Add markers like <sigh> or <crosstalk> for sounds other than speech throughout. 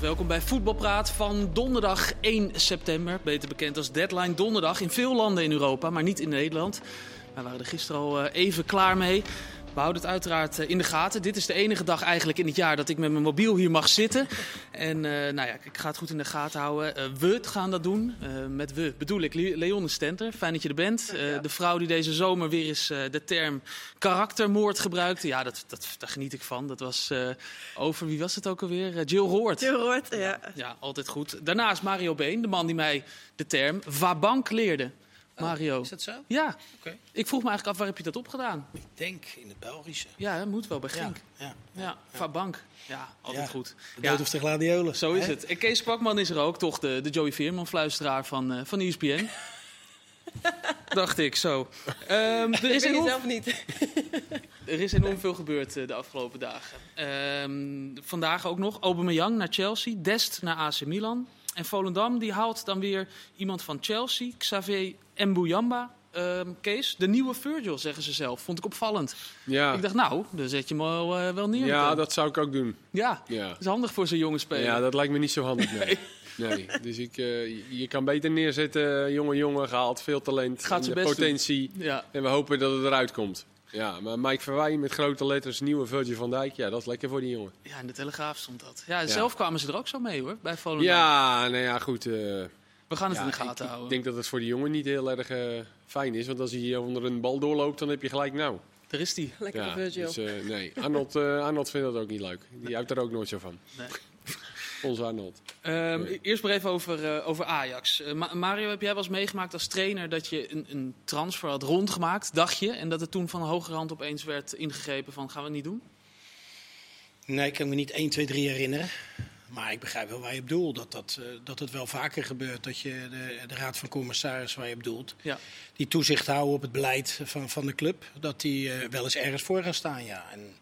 Welkom bij Voetbalpraat van donderdag 1 september. Beter bekend als Deadline Donderdag in veel landen in Europa, maar niet in Nederland. Wij waren er gisteren al eh, even klaar mee. We houden het uiteraard eh, in de gaten. Dit is de enige dag eigenlijk in het jaar dat ik met mijn mobiel hier mag zitten. En uh, nou ja, ik ga het goed in de gaten houden. Uh, we gaan dat doen. Uh, met we bedoel ik Leonne Stenter. Fijn dat je er bent. Ja. De vrouw die deze zomer weer eens de term karaktermoord gebruikte. Ja, dat, dat, daar geniet ik van. Dat was over, wie was het ook alweer? Jill Roord. Jill Roord, ja. Ja, altijd goed. Daarnaast Mario Been, de man die mij de term vabank leerde. Mario. Is dat zo? Ja. Okay. Ik vroeg me eigenlijk af, waar heb je dat opgedaan? Ik denk in het Belgische. Ja, dat moet wel bij Genk. Ja. ja. ja. ja. Ja, altijd ja. goed. De dood of de gladiolen. Zo is het. En Kees Kwakman is er ook, toch de, de Joey Veerman-fluisteraar van, uh, van ESPN. <laughs> Dacht ik, zo. Um, er is enorm... zelf niet. <laughs> er is enorm veel gebeurd uh, de afgelopen dagen. Um, vandaag ook nog Aubameyang naar Chelsea, Dest naar AC Milan. En Volendam die haalt dan weer iemand van Chelsea, Xavier Mbuyamba. Um, Kees, de nieuwe Virgil, zeggen ze zelf. Vond ik opvallend. Ja. Ik dacht, nou, dan zet je hem wel, uh, wel neer. Ja, dat zou ik ook doen. Ja, Ja. dat is handig voor zo'n jonge speler. Ja, dat lijkt me niet zo handig. Nee. nee. Dus ik, uh, je kan beter neerzetten, jonge jongen, gehaald, veel talent, Gaat zijn best potentie. Ja. En we hopen dat het eruit komt. Ja, maar Mike Verwij met grote letters, nieuwe Virgil van Dijk. Ja, dat is lekker voor die jongen. ja, in de Telegraaf stond dat. Ja, zelf kwamen ze er ook zo mee hoor, bij Volendam. Ja, nou ja, goed. eh, We gaan het ja, in de gaten ik, houden. Ik denk dat het voor die jongen niet heel erg eh, fijn is. Want als hij hier onder een bal doorloopt, dan heb je gelijk nou. Daar is die. Lekker Ja, Virgil. dus, eh, nee, Arnold, eh, Arnold vindt dat ook niet leuk. Die houdt er ook nooit zo van. Nee. Onze Arnold. Ehm. Eerst maar even over, eh, over Ajax. Eh, Ma- Mario, heb jij wel eens meegemaakt als trainer dat je een, een transfer had rondgemaakt, dacht je, en dat het toen van hoge hand opeens werd ingegrepen van gaan we het niet doen? Nee, ik kan me niet 1, 2, 3 herinneren. Maar ik begrijp wel waar je bedoelt. Dat, dat, uh, dat het wel vaker gebeurt. Dat je de, de raad van commissaris waar je bedoelt. Ja. Die toezicht houden op het beleid van, van de club. Dat die uh, wel eens ergens voor gaan staan. Ja. En,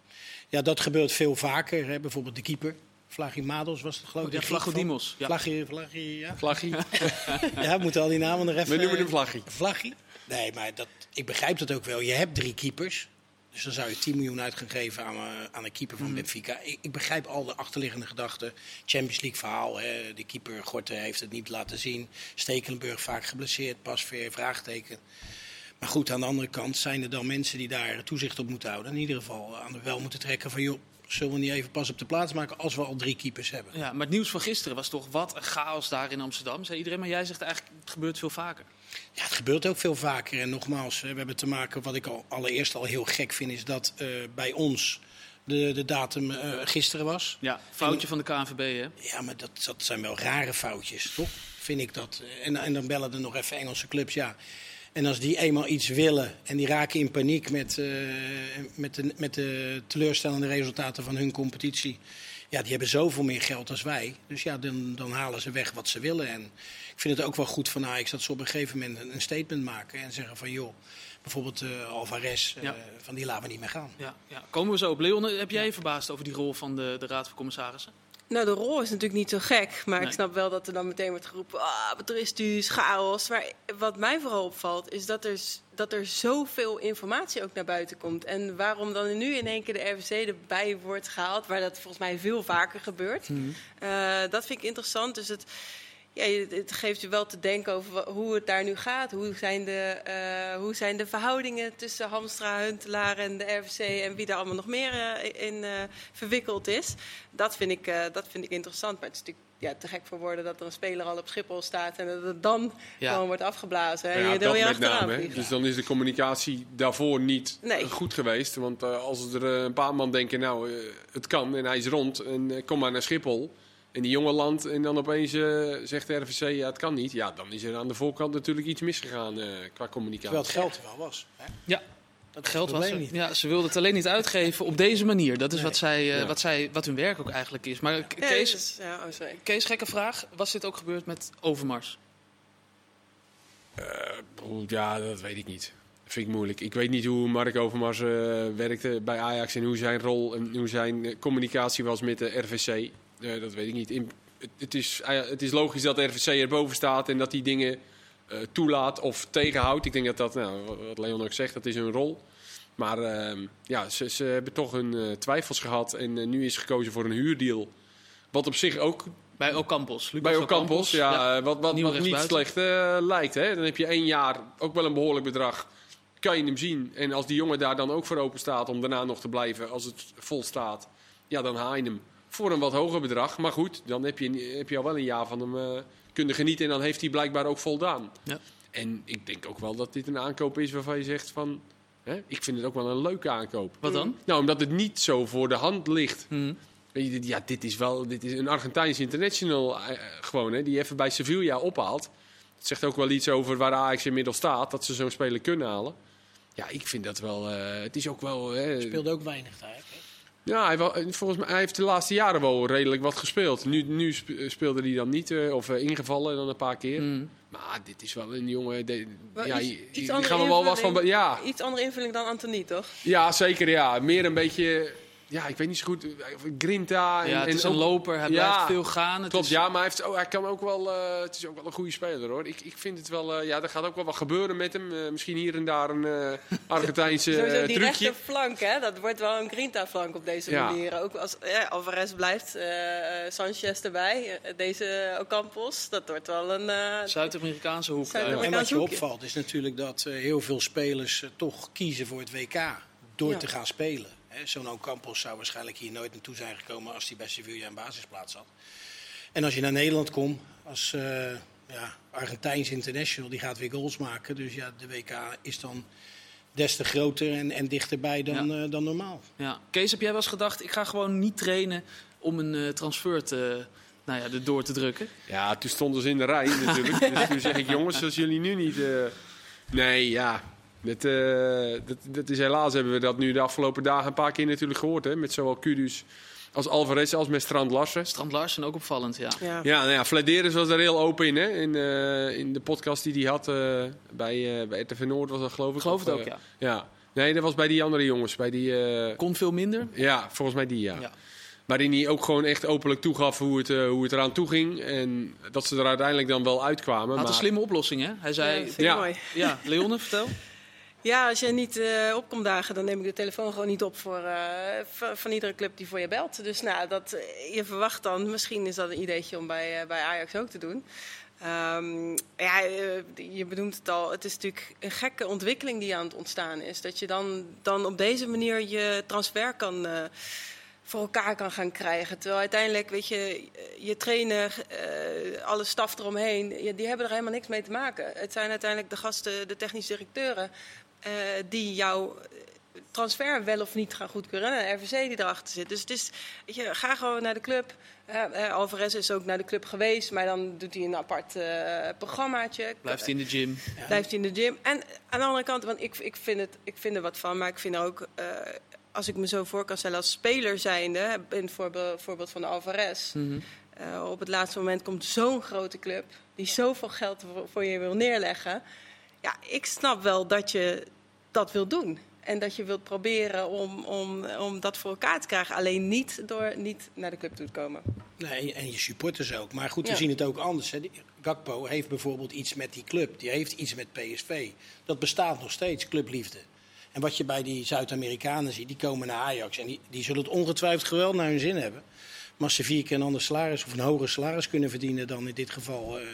ja, dat gebeurt veel vaker. Hè. Bijvoorbeeld de keeper. Vlagi Mados was het geloof ik. Oh, ja, Vlachodimos. Ja. Vlagi, <laughs> ja. Ja, we moeten al die namen nog even... We noemen hem? Nee, maar dat, ik begrijp dat ook wel. Je hebt drie keepers. Dus dan zou je 10 miljoen uit gaan geven aan, uh, aan een keeper van mm. Benfica. Ik, ik, begrijp al de achterliggende gedachten. Champions League verhaal. Hè. De keeper Gorte heeft het niet laten zien. Stekelenburg vaak geblesseerd. Pasveer, vraagteken. Maar goed, aan de andere kant zijn er dan mensen die daar toezicht op moeten houden. In ieder geval aan de wel moeten trekken van... joh, zullen we niet even pas op de plaats maken als we al drie keepers hebben. Ja, maar het nieuws van gisteren was toch wat een chaos daar in Amsterdam. Zei iedereen, maar jij zegt eigenlijk het gebeurt veel vaker. Ja, het gebeurt ook veel vaker. En nogmaals, we hebben te maken, wat ik al allereerst al heel gek vind, is dat uh, bij ons de, de datum uh, gisteren was. Ja, foutje en, van de KNVB, hè? Ja, maar dat, dat zijn wel rare foutjes, toch? Vind ik dat. En, en dan bellen er nog even Engelse clubs, ja. En als die eenmaal iets willen en die raken in paniek met, uh, met, de, met de teleurstellende resultaten van hun competitie. Ja, die hebben zoveel meer geld als wij. Dus ja, dan, dan halen ze weg wat ze willen. En ik vind het ook wel goed van Ajax dat ze op een gegeven moment een, een statement maken. En zeggen van joh, bijvoorbeeld uh, Alvarez, uh, ja. van die laten we niet meer gaan. Ja, ja. Komen we zo op. Leon, heb jij je verbaasd over die rol van de, de Raad van Commissarissen? Nou, de rol is natuurlijk niet zo gek. Maar nee. ik snap wel dat er dan meteen wordt geroepen... ah, wat er is dus, chaos. Maar wat mij vooral opvalt, is dat er, dat er zoveel informatie ook naar buiten komt. En waarom dan nu in één keer de RVC erbij wordt gehaald... waar dat volgens mij veel vaker gebeurt. Mm. Uh, dat vind ik interessant. Dus het... Ja, het geeft je wel te denken over hoe het daar nu gaat. Hoe zijn de, uh, hoe zijn de verhoudingen tussen Hamstra, Huntelaar en de RVC... en wie daar allemaal nog meer uh, in uh, verwikkeld is. Dat vind, ik, dat vind ik interessant. Maar het is natuurlijk ja, te gek voor woorden dat er een speler al op Schiphol staat... en dat het dan ja. gewoon wordt afgeblazen. En ja, je dat je met name. Dus dan is de communicatie daarvoor niet nee. goed geweest. Want als er een paar man denken, nou, het kan en hij is rond... en kom maar naar Schiphol... in die jonge land en dan opeens uh, zegt de RVC ja, het kan niet. Ja, dan is er aan de voorkant natuurlijk iets misgegaan uh, qua communicatie. Terwijl het geld er wel was. Hè? Ja. Dat geld was er. Ja, ze wilden het alleen niet uitgeven op deze manier. Dat is nee. wat, zij, uh, ja. wat, zij, wat hun werk ook eigenlijk is. Maar Kees, ja, is, ja, oh, Kees, gekke vraag. Was dit ook gebeurd met Overmars? ja, dat weet ik niet. Dat vind ik moeilijk. Ik weet niet hoe Mark Overmars werkte bij Ajax en hoe zijn rol en hoe zijn communicatie was met de RVC. Uh, dat weet ik niet. In, het, het, is, uh, het is logisch dat de RVC erboven staat en dat die dingen uh, toelaat of tegenhoudt. Ik denk dat dat, nou, wat Leon ook zegt, dat is hun rol. Maar ja, ze, ze, hebben toch hun twijfels gehad en nu is gekozen voor een huurdeal. Wat op zich ook Bij Ocampos. Lucas bij Ocampos, ja, wat, wat, niet slecht eh, lijkt. Hè? Dan heb je één jaar ook wel een behoorlijk bedrag. Kan je hem zien. En als die jongen daar dan ook voor open staat om daarna nog te blijven als het vol staat, ja, dan haal je hem voor een wat hoger bedrag. Maar goed, dan heb je, heb je al wel een jaar van hem eh, kunnen genieten en dan heeft hij blijkbaar ook voldaan. Ja. En ik denk ook wel dat dit een aankoop is waarvan je zegt van, hè, ik vind het ook wel een leuke aankoop. Wat dan? Nou, omdat het niet zo voor de hand ligt. Weet je, dit- ja, dit is wel dit is een Argentijnse international eh, gewoon, hè, die even bij Sevilla ophaalt. Het zegt ook wel iets over waar Ajax inmiddels staat, dat ze zo'n speler kunnen halen. Ja, ik vind dat wel. eh, het is ook wel. hè, Speelde ook weinig daar. Ja, hij, wel- eh, volgens mij hij heeft de laatste jaren wel redelijk wat gespeeld. Nu, nu sp- speelde hij dan niet, eh, of eh, ingevallen dan een paar keer. Mhm. Maar dit is wel een jongen. de- Wel ja, iets- gaan we wel wat van. Ja, Iets andere invulling dan Anthony, toch? ja, zeker. Ja. Meer een beetje. Ja, ik weet niet zo goed. eh, Grinta. En, Ja, het en is een loper. Hij Ja. blijft veel gaan. Het Klopt, is- ja, maar hij, heeft, oh, hij kan ook wel. eh, het is ook wel een goede speler hoor. Ik, ik vind het wel. eh, ja, er gaat ook wel wat gebeuren met hem. Eh, misschien hier en daar een eh <laughs> Argentijnse Sowieso eh, die trucje. rechterflank, hè, dat wordt wel een Grinta-flank op deze Ja. manier. Ook als ja, Alvarez blijft, eh, Sanchez erbij, deze Ocampos, dat wordt wel een... eh, Zuid-Amerikaanse hoek. Zuid- En wat je opvalt is natuurlijk dat eh, heel veel spelers toch kiezen voor het WK door Ja. te gaan spelen. Zo'n Ocampos zou waarschijnlijk hier nooit naartoe zijn gekomen als hij bij Sevilla een basisplaats had. En als je naar Nederland komt als eh ja, Argentijns international, die gaat weer goals maken. Dus ja, de WK is dan des te groter en, en dichterbij dan, eh, dan normaal. Ja. Kees, heb jij wel eens gedacht, ik ga gewoon niet trainen om een eh, transfer te, nou ja, erdoor te drukken? Ja, toen stonden ze in de rij natuurlijk. <laughs> dus toen zeg ik, jongens, als jullie nu niet... eh, Nee, ja. Dat, eh, dat, dat is helaas hebben we dat nu de afgelopen dagen een paar keer natuurlijk gehoord. Hè? Met zowel Kudus als Alvarez als met Strand Larsen. Strand Larsen ook opvallend, ja. ja. Ja, nou ja, Flederis was er heel open in. Hè? In, eh, in de podcast die hij had eh, bij, eh bij RTV Noord was dat geloof ik. Ik geloof Of, het ook, ja. ja. Nee, dat was bij die andere jongens. Bij die, eh, Kon veel minder. ja, volgens mij die ja. Ja. Waarin hij ook gewoon echt openlijk toegaf hoe het, eh, hoe het eraan toe ging. En dat ze er uiteindelijk dan wel uitkwamen. Had maar... een slimme oplossing, hè? Hij zei, dat ja. mooi. ja, Leonne, vertel. <laughs> Ja, als je niet eh opkomt dagen, dan neem ik de telefoon gewoon niet op voor, eh, van, iedere club die voor je belt. Dus nou, dat, eh, je verwacht dan, misschien is dat een ideetje om bij, bij Ajax ook te doen. Ehm, ja, je benoemt het al, het is natuurlijk een gekke ontwikkeling die aan het ontstaan is. Dat je dan, dan op deze manier je transfer kan, voor elkaar kan gaan krijgen. Terwijl uiteindelijk, weet je, je trainer, alle staf eromheen, die hebben er helemaal niks mee te maken. Het zijn uiteindelijk de gasten, de technische directeuren, eh, die jouw transfer wel of niet gaan goedkeuren. En de RVC die erachter zit. Dus het is, weet je, ga gewoon naar de club. Eh, Alvarez is ook naar de club geweest, maar dan doet hij een apart programmaatje. Blijft hij in de gym. Blijft hij in de gym. En aan de andere kant, want ik, ik, vind, het, ik vind er wat van, maar ik vind ook, als ik me zo voor kan stellen als speler zijnde, in het voorbeeld, voorbeeld van de Alvarez. Mhm. Op het laatste moment komt zo'n grote club die zoveel geld voor je wil neerleggen. Ja, ik snap wel dat je dat wil doen. En dat je wilt proberen om, om, om dat voor elkaar te krijgen. Alleen niet door niet naar de club toe te komen. Nee, en je supporters ook. Maar goed, we Ja. zien het ook anders. Hè. Gakpo heeft bijvoorbeeld iets met die club. Die heeft iets met PSV. Dat bestaat nog steeds, clubliefde. En wat je bij die Zuid-Amerikanen ziet, die komen naar Ajax. En die, die zullen het ongetwijfeld geweldig naar hun zin hebben. Maar als ze vier keer een ander salaris of een hoger salaris kunnen verdienen dan in dit geval, eh,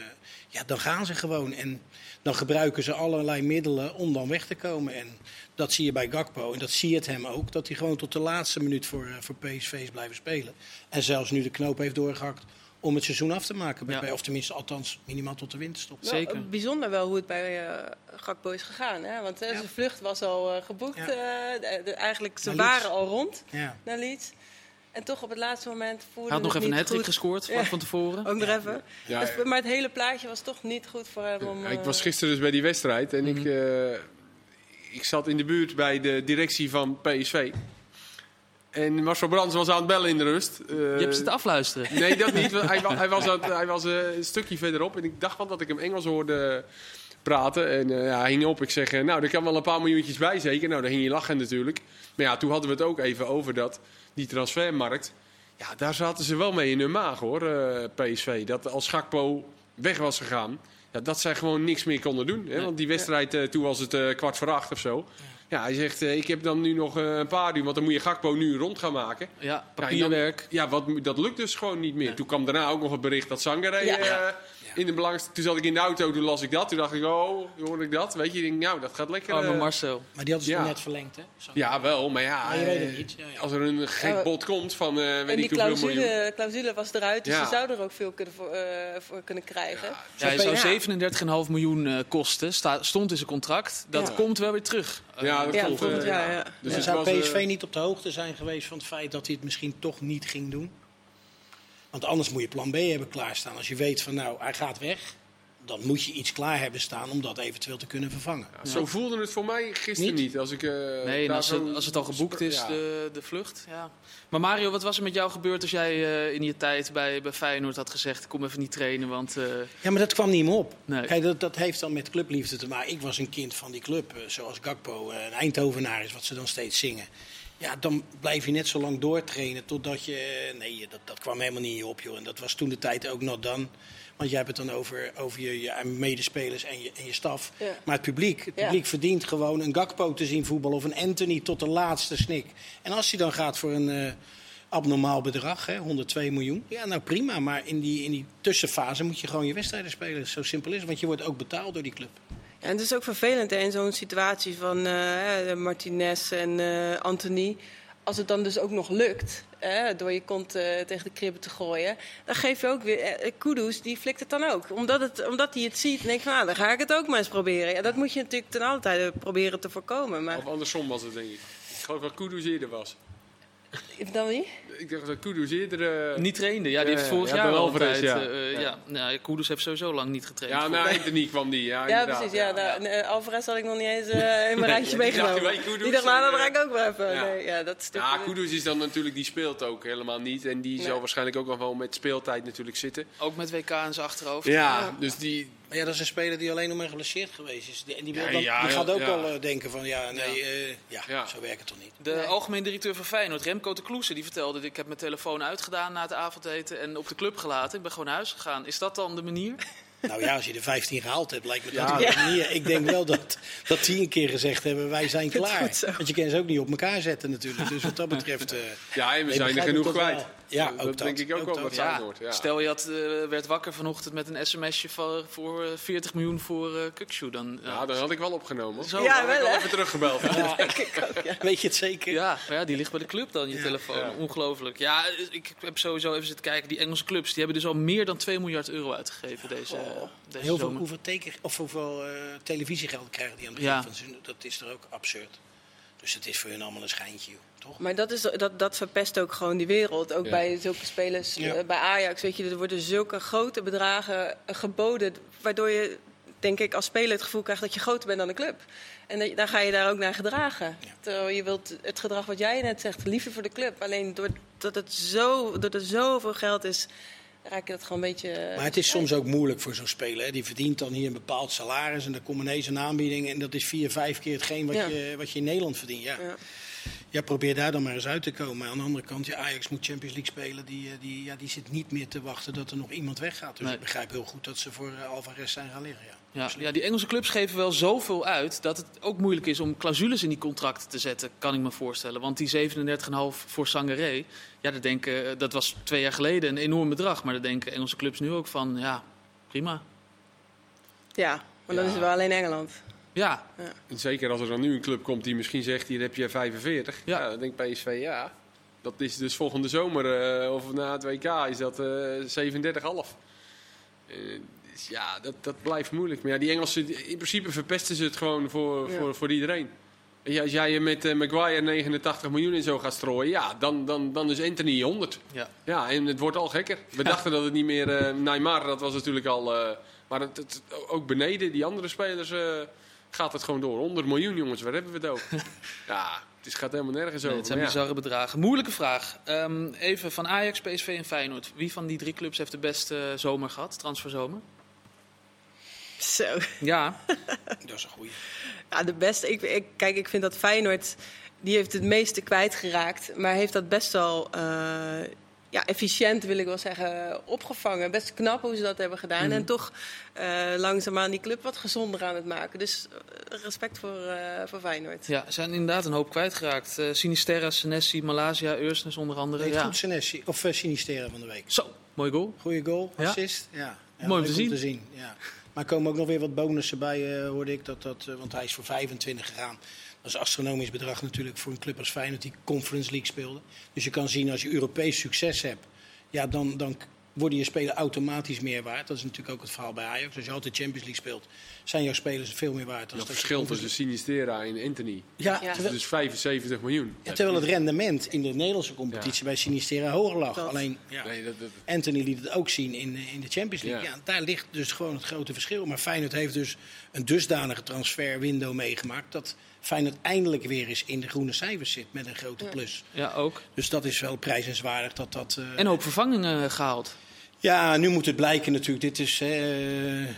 ja, dan gaan ze gewoon. En dan gebruiken ze allerlei middelen om dan weg te komen. En dat zie je bij Gakpo en dat zie je het hem ook. Dat hij gewoon tot de laatste minuut voor, eh, voor PSV is blijven spelen. En zelfs nu de knoop heeft doorgehakt om het seizoen af te maken. Bij, Ja. bij- of tenminste, althans, minimaal tot de winterstop. Wel, Zeker. eh, bijzonder wel hoe het bij eh Gakpo is gegaan. Hè? Want Ja. zijn vlucht was al eh, geboekt. Ja. eh, de- de- eigenlijk, ze waren al rond Ja. naar Leeds. En toch op het laatste moment voelde Hij had nog het even een hat gescoord vlak Ja. van tevoren. Ook nog even. Ja, Dus- maar het hele plaatje was toch niet goed voor hem om... Ja, ik eh, was gisteren dus bij die wedstrijd en ik, Mhm. eh, ik zat in de buurt bij de directie van PSV. En Marcel Brands was aan het bellen in de rust. Eh, Je hebt ze te afluisteren. Nee, dat niet. Hij, wa- <laughs> hij was, aan het- hij was een stukje verderop en ik dacht wel dat ik hem Engels hoorde praten. En eh, ja, hing op. Ik zeg, eh, nou, er kan wel een paar miljoentjes bij zeker. Nou, daar ging hij lachen natuurlijk. Maar ja, toen hadden we het ook even over dat, die transfermarkt. Ja, daar zaten ze wel mee in hun maag hoor, eh, PSV. Dat als Gakpo weg was gegaan, ja, dat zij gewoon niks meer konden doen. Hè? Want die wedstrijd, toen was het kwart voor acht of zo. Ja, hij zegt, ik heb dan nu nog een paar uur, want dan moet je Gakpo nu rond gaan maken. Ja, Ja, papierwerk. dan- Ja, wat, dat lukt dus gewoon niet meer. Toen kwam daarna ook nog het bericht dat Sangare Ja. Eh, in de belangstelling... Toen zat ik in de auto, toen las ik dat. Toen dacht ik, oh, hoorde ik dat? Weet je, ik denk, nou, dat gaat lekker. Arme eh. Marcel. Maar die hadden ze Ja. toch net verlengd, hè? Zo. ja, wel, maar ja, Maar je weet het eh, niet. Ja, ja. als er een gek Ja, bod komt van eh weet En ik die hoeveel miljoen... clausule, clausule was eruit, dus Ja. ze zouden er ook veel kunnen voor, eh, voor kunnen krijgen. Ja, hij Ja. zou 37,5 miljoen eh, kosten. Sta- stond in zijn contract. Dat Ja. komt wel weer terug. Ja, dat Ja, klopt. eh. Dus Maar zou eh, PSV niet op de hoogte zijn geweest van het feit dat hij het misschien toch niet ging doen? Want anders moet je plan B hebben klaarstaan. Als je weet van nou, hij gaat weg, dan moet je iets klaar hebben staan om dat eventueel te kunnen vervangen. ja, Zo voelde het voor mij gisteren niet. Niet? Als, ik, eh, Nee, als, het, als het al geboekt is, Ja. de, de vlucht. Ja. Maar Mario, wat was er met jou gebeurd als jij eh, in je tijd bij, bij Feyenoord had gezegd... ik kom even niet trainen, want... eh, Ja, maar dat kwam niet meer op. Nee. Kijk, dat, dat heeft dan met clubliefde te maken. Ik was een kind van die club, zoals Gakpo, een Eindhovenaar is, wat ze dan steeds zingen. Ja, dan blijf je net zo lang doortrainen totdat je... eh, Nee, dat, dat kwam helemaal niet in je op, joh. En dat was toen de tijd ook nog dan. Want jij hebt het dan over, over je, je medespelers en je, en je staf. Ja. Maar het publiek, het Ja. publiek verdient gewoon een Gakpo te zien voetballen of een Anthony tot de laatste snik. En als hij dan gaat voor een eh, abnormaal bedrag, hè, 102 miljoen, ja nou prima. Maar in die, in die tussenfase moet je gewoon je wedstrijden spelen. Zo simpel is het, want je wordt ook betaald door die club. En het is ook vervelend hè, in zo'n situatie van eh, Martinez en eh, Anthony. Als het dan dus ook nog lukt, hè, door je kont eh, tegen de kribben te gooien, dan geef je ook weer. Kudus, die flikt het dan ook. Omdat, het, omdat hij het ziet en denkt van, nou, dan ga ik het ook maar eens proberen. Ja, dat moet je natuurlijk ten alle tijde proberen te voorkomen. Maar Of andersom was het, denk ik. Ik geloof dat Kudus eerder was. dan wie? Ik dacht dat Kudus eerder... eh, niet trainde. Ja, die heeft vorig ja, jaar Alvarez, tijd... ja. eh, Ja. ja. Nou, Kudus heeft sowieso lang niet getraind. Ja, na Anthony kwam die. Ja, precies. Ja, eh, Alvarez had ik nog niet eens in mijn rijtje die dacht, meegenomen. Die dacht, nou, en, dan eh, ga ik ook wel even. ja. Nee, ja, dat is Ja, natuurlijk- Kudus is dan natuurlijk, die speelt ook helemaal niet. En die Nee. zal waarschijnlijk ook nog wel met speeltijd natuurlijk zitten. Ook met WK in zijn achterhoofd. Ja, dus die... Maar ja, dat is een speler die alleen nog maar geblesseerd geweest is. Die, en die, wil Ja, dan- ja, die gaat ook ja. al denken van ja, nee, ja, Ja. zo werkt het toch niet. De Nee. algemeen directeur van Feyenoord, Remco de Kloese, die vertelde... ik heb mijn telefoon uitgedaan na het avondeten en op de club gelaten. Ik ben gewoon naar huis gegaan. Is dat dan de manier? <laughs> Nou ja, als je de 15 gehaald hebt, lijkt me dat Ja. een manier. Ik denk wel dat, dat die een keer gezegd hebben, wij zijn <laughs> klaar. Want je kan ze ook niet op elkaar zetten natuurlijk. Dus wat dat betreft... eh, Ja, en we Nee, zijn er genoeg kwijt. wel. Ja, dat ook dat. denk ik ook, Ook wel dat. met Ja. Stel je had, eh, werd wakker vanochtend met een sms'je voor, voor eh, 40 miljoen voor eh Kukshoe. Dan, ja. Ja, dat had ik wel opgenomen. Zo, Ja, had ik wel, even teruggebeld. ja, weet je het zeker? Ja, maar ja, die ligt bij de club dan, je telefoon. Ja. Ongelooflijk. Ja, ik heb sowieso even zitten kijken. Die Engelse clubs die hebben dus al meer dan 2 miljard euro uitgegeven deze, deze Heel veel, zomer. hoeveel, teken, of hoeveel eh, televisiegeld krijgen die aan het Ja. begin van het seizoen? Dat is toch ook absurd. Dus het is voor hun allemaal een schijntje, joh, toch? Maar dat, is, dat, dat verpest ook gewoon die wereld. Ook Ja. bij zulke spelers, Ja. eh, bij Ajax, weet je, er worden zulke grote bedragen eh, geboden, waardoor je, denk ik, als speler het gevoel krijgt dat je groter bent dan de club. En dat- dan ga je daar ook naar gedragen. Ja. Terwijl je wilt het gedrag wat jij net zegt, liever voor de club. Alleen doordat het zo, doordat er zoveel geld is, raak je dat gewoon een beetje... eh, Maar het is soms ook moeilijk voor zo'n speler. Hè. Die verdient dan hier een bepaald salaris en dan komt ineens een aanbieding. En dat is vier, vijf keer hetgeen wat, Ja. je, wat je in Nederland verdient. Ja. Ja. Ja, probeer daar dan maar eens uit te komen. Aan de andere kant, ja, Ajax moet Champions League spelen. Die, eh, die, ja, die zit niet meer te wachten dat er nog iemand weggaat. Dus Nee. ik begrijp heel goed dat ze voor eh, Alvarez zijn gaan liggen. Ja. Ja, ja, die Engelse clubs geven wel zoveel uit dat het ook moeilijk is om clausules in die contracten te zetten, kan ik me voorstellen. Want die 37,5 voor Sangaré, ja, dat, denken, dat was twee jaar geleden een enorm bedrag. Maar daar denken Engelse clubs nu ook van, ja, prima. ja, maar dan Ja. is het wel alleen Engeland. Ja, En zeker als er dan nu een club komt die misschien zegt, hier heb je 45. Ja. Ja, dan denkt PSV, ja. Dat is dus volgende zomer, eh, of na het WK, is dat eh 37,5. Eh, dus ja, dat, dat blijft moeilijk. Maar ja, die Engelsen, in principe verpesten ze het gewoon voor, Ja. voor, voor iedereen. Je, als jij je met eh, Maguire 89 miljoen in zo gaat strooien, ja, dan, dan, dan is Anthony 100. ja. Ja, en het wordt al gekker. We dachten dat het niet meer... eh Neymar, dat was natuurlijk al... eh, maar het, het- ook beneden, die andere spelers, gaat het gewoon door. 100 miljoen, jongens, waar hebben we het over? <laughs> ja, het is, gaat helemaal nergens Nee, over. het zijn ja. bizarre bedragen. Moeilijke vraag. Ehm, even van Ajax, PSV en Feyenoord. Wie van die drie clubs heeft de beste zomer gehad, transferzomer? Zo. Ja, <laughs> Dat is een goeie. Ja, de beste. Ik, ik, kijk, ik vind dat Feyenoord. Die heeft het meeste kwijtgeraakt. Maar heeft dat best wel. eh, ja, efficiënt wil ik wel zeggen, opgevangen. Best knap hoe ze dat hebben gedaan. En toch uh, langzaamaan die club wat gezonder aan het maken. Dus respect voor, voor Feyenoord. Ja, ze zijn inderdaad een hoop kwijtgeraakt. Uh, Sinisterra, Senesi, Malaysia, Ursnes onder andere. Nee, ja. goed Senesi, of Sinisterra van de week. Zo, mooi goal. Goeie goal, assist. Ja. ja. Mooi om te zien. Te zien ja. Maar komen ook nog weer wat bonussen bij, hoorde ik. Dat, dat, want hij is voor 25 gegaan. Dat is astronomisch bedrag natuurlijk voor een club als Feyenoord die Conference League speelde. Dus je kan zien als je Europees succes hebt, ja, dan, dan worden je spelen automatisch meer waard. Dat is natuurlijk ook het verhaal bij Ajax. Als je altijd Champions League speelt, zijn jouw spelers veel meer waard. Het verschil tussen Sinistera en Anthony. Ja, Ja. terwijl, Dus 75 miljoen. ja, terwijl het rendement in de Nederlandse competitie bij Sinistera hoger lag. Dat- Alleen, ja, Nee, dat, dat, Anthony liet het ook zien in, in de Champions League. Ja. Ja. daar ligt dus gewoon het grote verschil. Maar Feyenoord heeft dus een dusdanige transferwindow meegemaakt... dat Feyenoord eindelijk weer eens in de groene cijfers zit met een grote plus. Ja, ook. Dus dat is wel prijzenswaardig dat dat... eh, En hoop vervangingen gehaald. Ja, nu moet het blijken natuurlijk. Dit is eh,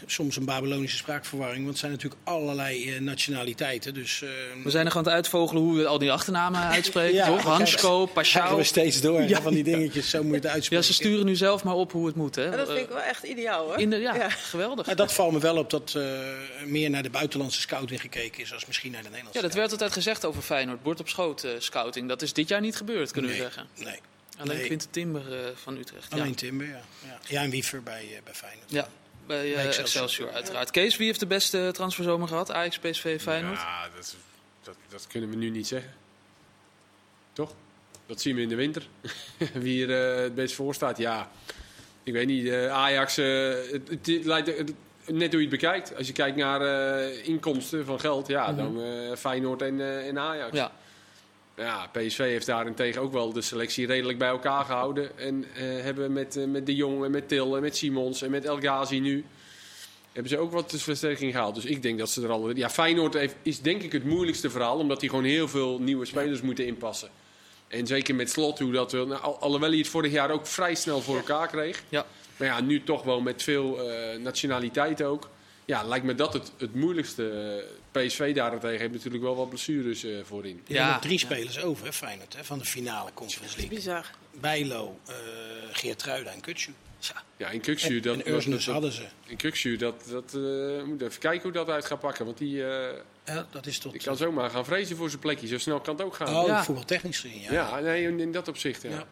soms een Babylonische spraakverwarring. Want het zijn natuurlijk allerlei eh, nationaliteiten. Dus eh, We zijn nog aan het uitvogelen hoe we al die achternamen uitspreken, Ja, toch? Hansko, Pashao. we steeds door hè, van die dingetjes. Zo moet je het Ja, uitspreken. ze sturen nu zelf maar op hoe het moet, hè? En dat vind ik wel echt ideaal hoor. in de, ja, Ja. geweldig. Dat valt me wel op dat eh, meer naar de buitenlandse scouting gekeken is... als misschien naar de Nederlandse Ja, dat werd altijd gezegd over Feyenoord. Bord op schoot eh, scouting. Dat is dit jaar niet gebeurd, kunnen we zeggen. Nee, Alleen Nee. Quinten Timber eh, van Utrecht. Ja. alleen Timber, ja. ja. Ja, en Wiever bij, eh, bij Feyenoord. Ja, bij eh, Bij Excelsior. Excelsior. uiteraard. Kees, wie heeft de beste transferzomer gehad? Ajax, PSV, Feyenoord? Ja, dat, is- dat, dat kunnen we nu niet zeggen. Toch? Dat zien we in de winter. <laughs> Wie er het best voor staat, ja. Ik weet niet, eh, Ajax, eh, het, het, het lijkt, het- net hoe je het bekijkt. Als je kijkt naar eh, inkomsten van geld, ja, dan eh, Feyenoord en, eh, en Ajax. Ja. Ja, PSV heeft daarentegen ook wel de selectie redelijk bij elkaar gehouden. En eh, hebben met, eh, met De Jong en met Til en met Simons en met El Ghazi nu... hebben ze ook wat versterking gehaald. Dus ik denk dat ze er al... Ja, Feyenoord heeft, is denk ik het moeilijkste verhaal... omdat die gewoon heel veel nieuwe spelers moeten inpassen. En zeker met Slot, hoe dat... wel- Nou, al- alhoewel hij het vorig jaar ook vrij snel voor elkaar kreeg. Ja. Maar ja, nu toch wel met veel eh nationaliteit ook. Ja, lijkt me dat het, het moeilijkste. Eh, PSV daarentegen heeft natuurlijk wel wat blessures eh, voorin. Die Ja. nog drie spelers over, hè, Feyenoord, hè, van de finale Conference League. Bizar. Bijlo, eh Geertruida en Kutsu. Ja, in Kuksu, En, dat, dat- hadden ze. in Kuksu, dat, dat eh, moet even kijken hoe dat uit gaat pakken. Want die, eh, Ja, dat is tot... die kan zomaar gaan vrezen voor zijn plekje. Zo snel kan het ook gaan. Oh, Ja. voetbaltechnisch gezien, ja. ja, nee, in, in dat opzicht. Ja. Ja.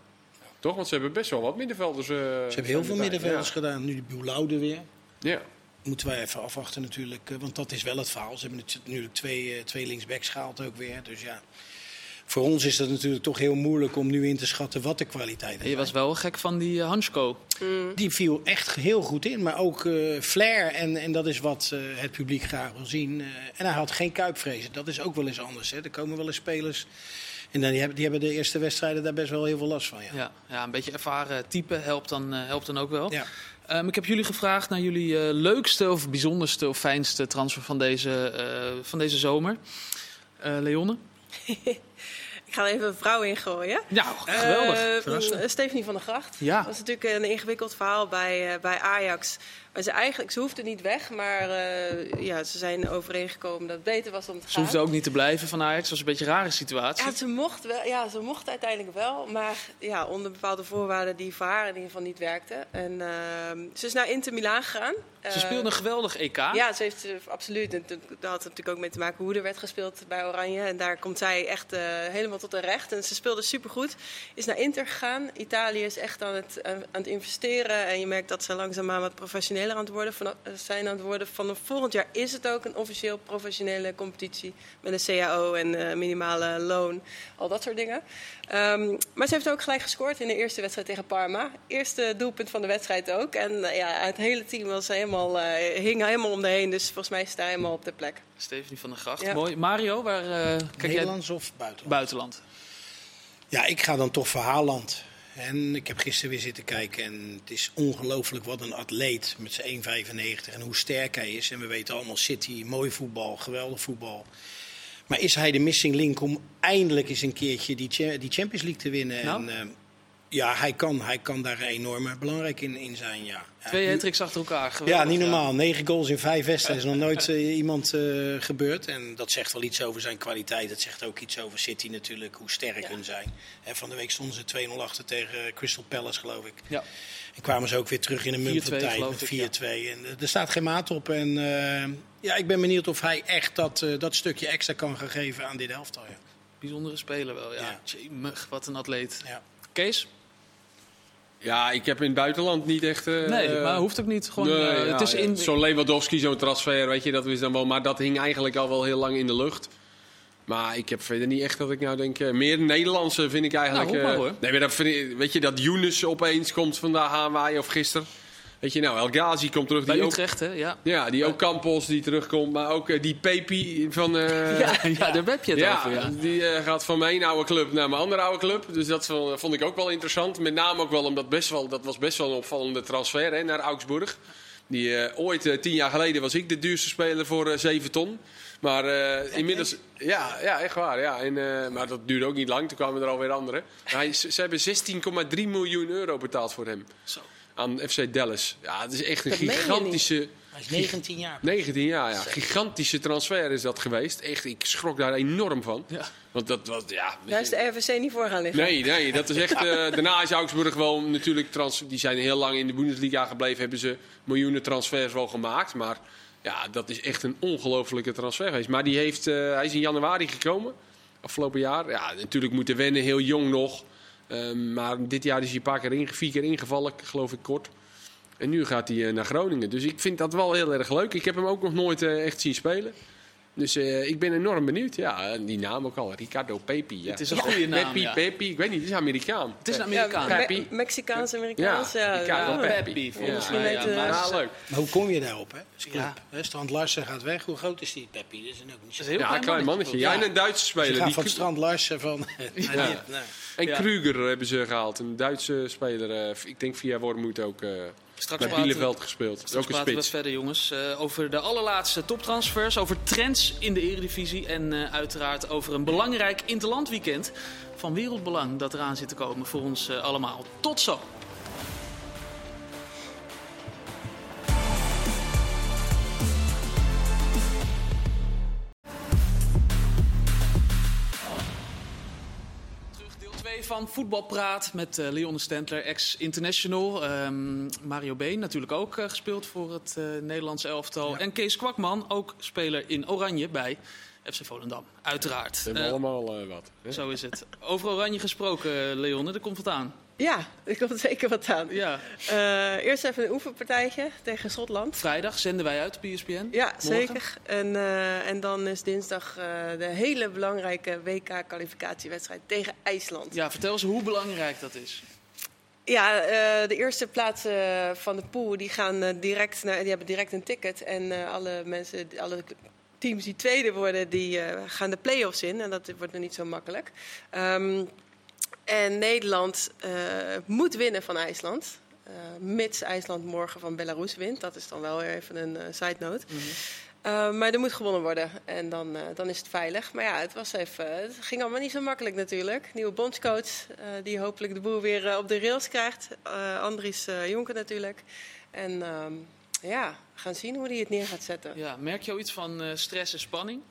Toch? Want ze hebben best wel wat middenvelders. eh, Ze hebben heel veel middenvelders Ja. gedaan. Nu de Boulaude weer. ja. Moeten wij even afwachten natuurlijk. eh, Want dat is wel het verhaal. Ze hebben natuurlijk twee, eh, twee linksbacks gehaald ook weer. Dus ja, voor ons is dat natuurlijk toch heel moeilijk om nu in te schatten wat de kwaliteit is. Je was wel gek van die eh, Hansko. Die viel echt heel goed in. Maar ook eh flair. En, en dat is wat eh, het publiek graag wil zien. Eh, en hij had geen kuipvrezen. Dat is ook wel eens anders. Hè. Er komen wel eens spelers. En dan, die, hebben, die hebben de eerste wedstrijden daar best wel heel veel last van. Ja. Ja, ja, een beetje ervaren type helpt dan, eh, helpt dan ook wel. Ja. Ehm, ik heb jullie gevraagd naar jullie eh, leukste of bijzonderste of fijnste transfer van deze, eh, van deze zomer. Eh Leonne? <laughs> Ik ga er even een vrouw ingooien. Ja, geweldig. Eh, Verrassend. Stephanie van der Gracht. Ja. Dat was natuurlijk een ingewikkeld verhaal bij, eh, bij Ajax. Maar ze, eigenlijk, ze hoefde niet weg, maar eh, ja, ze zijn overeengekomen dat het beter was om te Ze gaan. hoefde ook niet te blijven van Ajax. Dat was een beetje een rare situatie. Ja, ze mocht, wel, ja, ze mocht uiteindelijk wel, maar ja, onder bepaalde voorwaarden die voor haar in ieder geval niet werkten. En ehm, ze is naar Inter Milaan gegaan. Ze Eh, speelde een geweldig EK. Ja, ze heeft eh, absoluut. En dat had natuurlijk ook mee te maken hoe er werd gespeeld bij Oranje. En daar komt zij echt helemaal tot haar recht. En ze speelde supergoed. Is naar Inter gegaan. Italië is echt aan het, aan het investeren. En je merkt dat ze langzaamaan wat professioneler aan het worden van, eh, zijn aan het worden. Vanaf volgend jaar is het ook een officieel professionele competitie. Met een CAO en eh, minimale loon. Al dat soort dingen. Ehm, maar ze heeft ook gelijk gescoord in de eerste wedstrijd tegen Parma. Eerste doelpunt van de wedstrijd ook. En eh, ja, het hele team was helemaal, eh, hing helemaal om de heen. Dus volgens mij is hij helemaal op de plek. Stephanie van der Gracht. Ja. Mooi. Mario, waar eh, kijk jij? Nederlands of buitenland? Buitenland. Ja, ik ga dan toch voor Haaland. En ik heb gisteren weer zitten kijken en het is ongelooflijk wat een atleet met zijn 1,95 en hoe sterk hij is. En we weten allemaal City, mooi voetbal, geweldig voetbal. Maar is hij de missing link om eindelijk eens een keertje die, die Champions League te winnen? Nou? En, eh, ja, hij kan, hij kan daar enorm eh, belangrijk in, in zijn. Ja. Ja, Twee hat achter elkaar. Geweldig, Ja, niet normaal. Negen goals in vijf wedstrijden is nog <laughs> nooit eh, iemand eh, gebeurd. En dat zegt wel iets over zijn kwaliteit. Dat zegt ook iets over City natuurlijk, hoe sterk hun zijn. Hè, van de week stonden ze 2-0 achter tegen Crystal Palace, geloof ik. Ja. En kwamen ze ook weer terug in een mum 4-2 van tijd geloof met ik, 4-2. En eh, er staat geen maat op. En eh, ja, ik ben benieuwd of hij echt dat, eh, dat stukje extra kan gaan geven aan dit elftal. Ja. Bijzondere speler wel, ja. Ja. Tjemig, wat een atleet. Ja. Kees? Ja, ik heb in het buitenland niet echt... eh, Nee, maar hoeft ook niet. Gewoon, nee, eh, ja, het is in... Zo'n Lewandowski, zo'n transfer, weet je, dat is dan wel... Maar dat hing eigenlijk al wel heel lang in de lucht. Maar ik heb verder niet echt dat ik nou denk... eh, meer Nederlandse vind ik eigenlijk... Nou, maar, hoor. Nee, maar dat vind ik, weet je, dat Younes opeens komt vandaag aanwaaien of gisteren. Weet je, nou, El Ghazi komt terug. Bij Die ook, Utrecht, hè? Ja. ja, die ook Campos die terugkomt. Maar ook eh, die Pepi van... eh, <laughs> Ja, ja, daar heb je het ja, over, ja. die eh, gaat van mijn oude club naar mijn andere oude club. Dus dat vond, ik ook wel interessant. Met name ook wel omdat best wel, dat was best wel een opvallende transfer hè, naar Augsburg. Die, ooit, tien jaar geleden, was ik de duurste speler voor eh 7 ton. Maar inmiddels, ja, ja, echt waar. Ja. En, maar dat duurde ook niet lang, toen kwamen er alweer anderen. Hij, ze, ze hebben 16,3 miljoen euro betaald voor hem. Zo. Aan FC Dallas. Ja, het is echt een Dat gigantische. Hij is 19 jaar. 19 jaar, ja. Gigantische transfer is dat geweest. Echt, ik schrok daar enorm van. Ja. Want dat was, ja... Daar is de RVC niet voor gaan liggen. Nee, nee, dat is echt. <laughs> eh, daarna is Augsburg wel natuurlijk. Trans, die zijn heel lang in de Bundesliga gebleven. Hebben ze miljoenen transfers wel gemaakt. Maar ja, dat is echt een ongelofelijke transfer geweest. Maar die heeft, eh, hij is in januari gekomen. Afgelopen jaar. Ja, natuurlijk moeten wennen. Heel jong nog. Ehm, maar dit jaar is hij een paar keer, inge- vier keer ingevallen, geloof ik, kort. En nu gaat hij eh, naar Groningen. Dus ik vind dat wel heel erg leuk. Ik heb hem ook nog nooit eh, echt zien spelen. Dus eh, ik ben enorm benieuwd. Ja, die naam ook al. Ricardo Pepi. Ja. Het is een goede naam, Pepi, ja. Pepi. Ik weet niet, het is Amerikaan. Het is een Ja, Amerikaan. Me- Pepi. Mexicaans-Amerikaans. Ja, Ja, Ricardo ja. Pepi. Misschien ja, leuk. Maar hoe kom je daarop, hè? Ja. hè? Strand Larsen gaat weg. Hoe groot is die Peppi? Dat is ook niet Dat is zo. een heel Ja, klein, een klein mannetje. Ja, Ja. en een Duitse speler. Die, van Strand Larsen van... <laughs> en Ja. Kruger hebben ze gehaald. Een Duitse speler. eh, ik denk via Wormoed ook eh Straks bij Bielefeld gespeeld. Straks ook een praten we verder, jongens, eh, over de allerlaatste toptransfers, over trends in de Eredivisie en eh, uiteraard over een belangrijk interlandweekend van wereldbelang dat eraan zit te komen voor ons eh, allemaal. Tot zo! 2 van Voetbalpraat met eh Leon Stentler, ex-international. Ehm, Mario Been natuurlijk ook eh, gespeeld voor het eh Nederlandse elftal. En Kees Kwakman, ook speler in Oranje bij FC Volendam. Uiteraard. Ze hebben allemaal wat. hè? zo is het. Over Oranje gesproken, Leon, er komt wat aan. Ja, er komt zeker wat aan. Ja, Eh, eerst even een oefenpartijtje tegen Schotland. vrijdag zenden wij uit op ESPN. Ja, Morgen. zeker. En, eh, en dan is dinsdag eh, de hele belangrijke WK-kwalificatiewedstrijd tegen IJsland. Ja, vertel eens hoe belangrijk dat is. Ja, de eerste plaatsen van de pool die gaan direct naar, die hebben direct een ticket. En alle mensen, alle teams die tweede worden, die gaan de play-offs in. En dat wordt nog niet zo makkelijk. Ehm, en Nederland eh, moet winnen van IJsland. Eh, mits IJsland morgen van Belarus wint. Dat is dan wel weer even een eh, side note. Eh, maar er moet gewonnen worden en dan, dan is het veilig. Maar ja, het, was even, het ging allemaal niet zo makkelijk natuurlijk. Nieuwe bondscoach die hopelijk de boel weer op de rails krijgt. Andries Jonker natuurlijk. En ehm, ja, we gaan zien hoe hij het neer gaat zetten. Ja, merk je al iets van stress en spanning?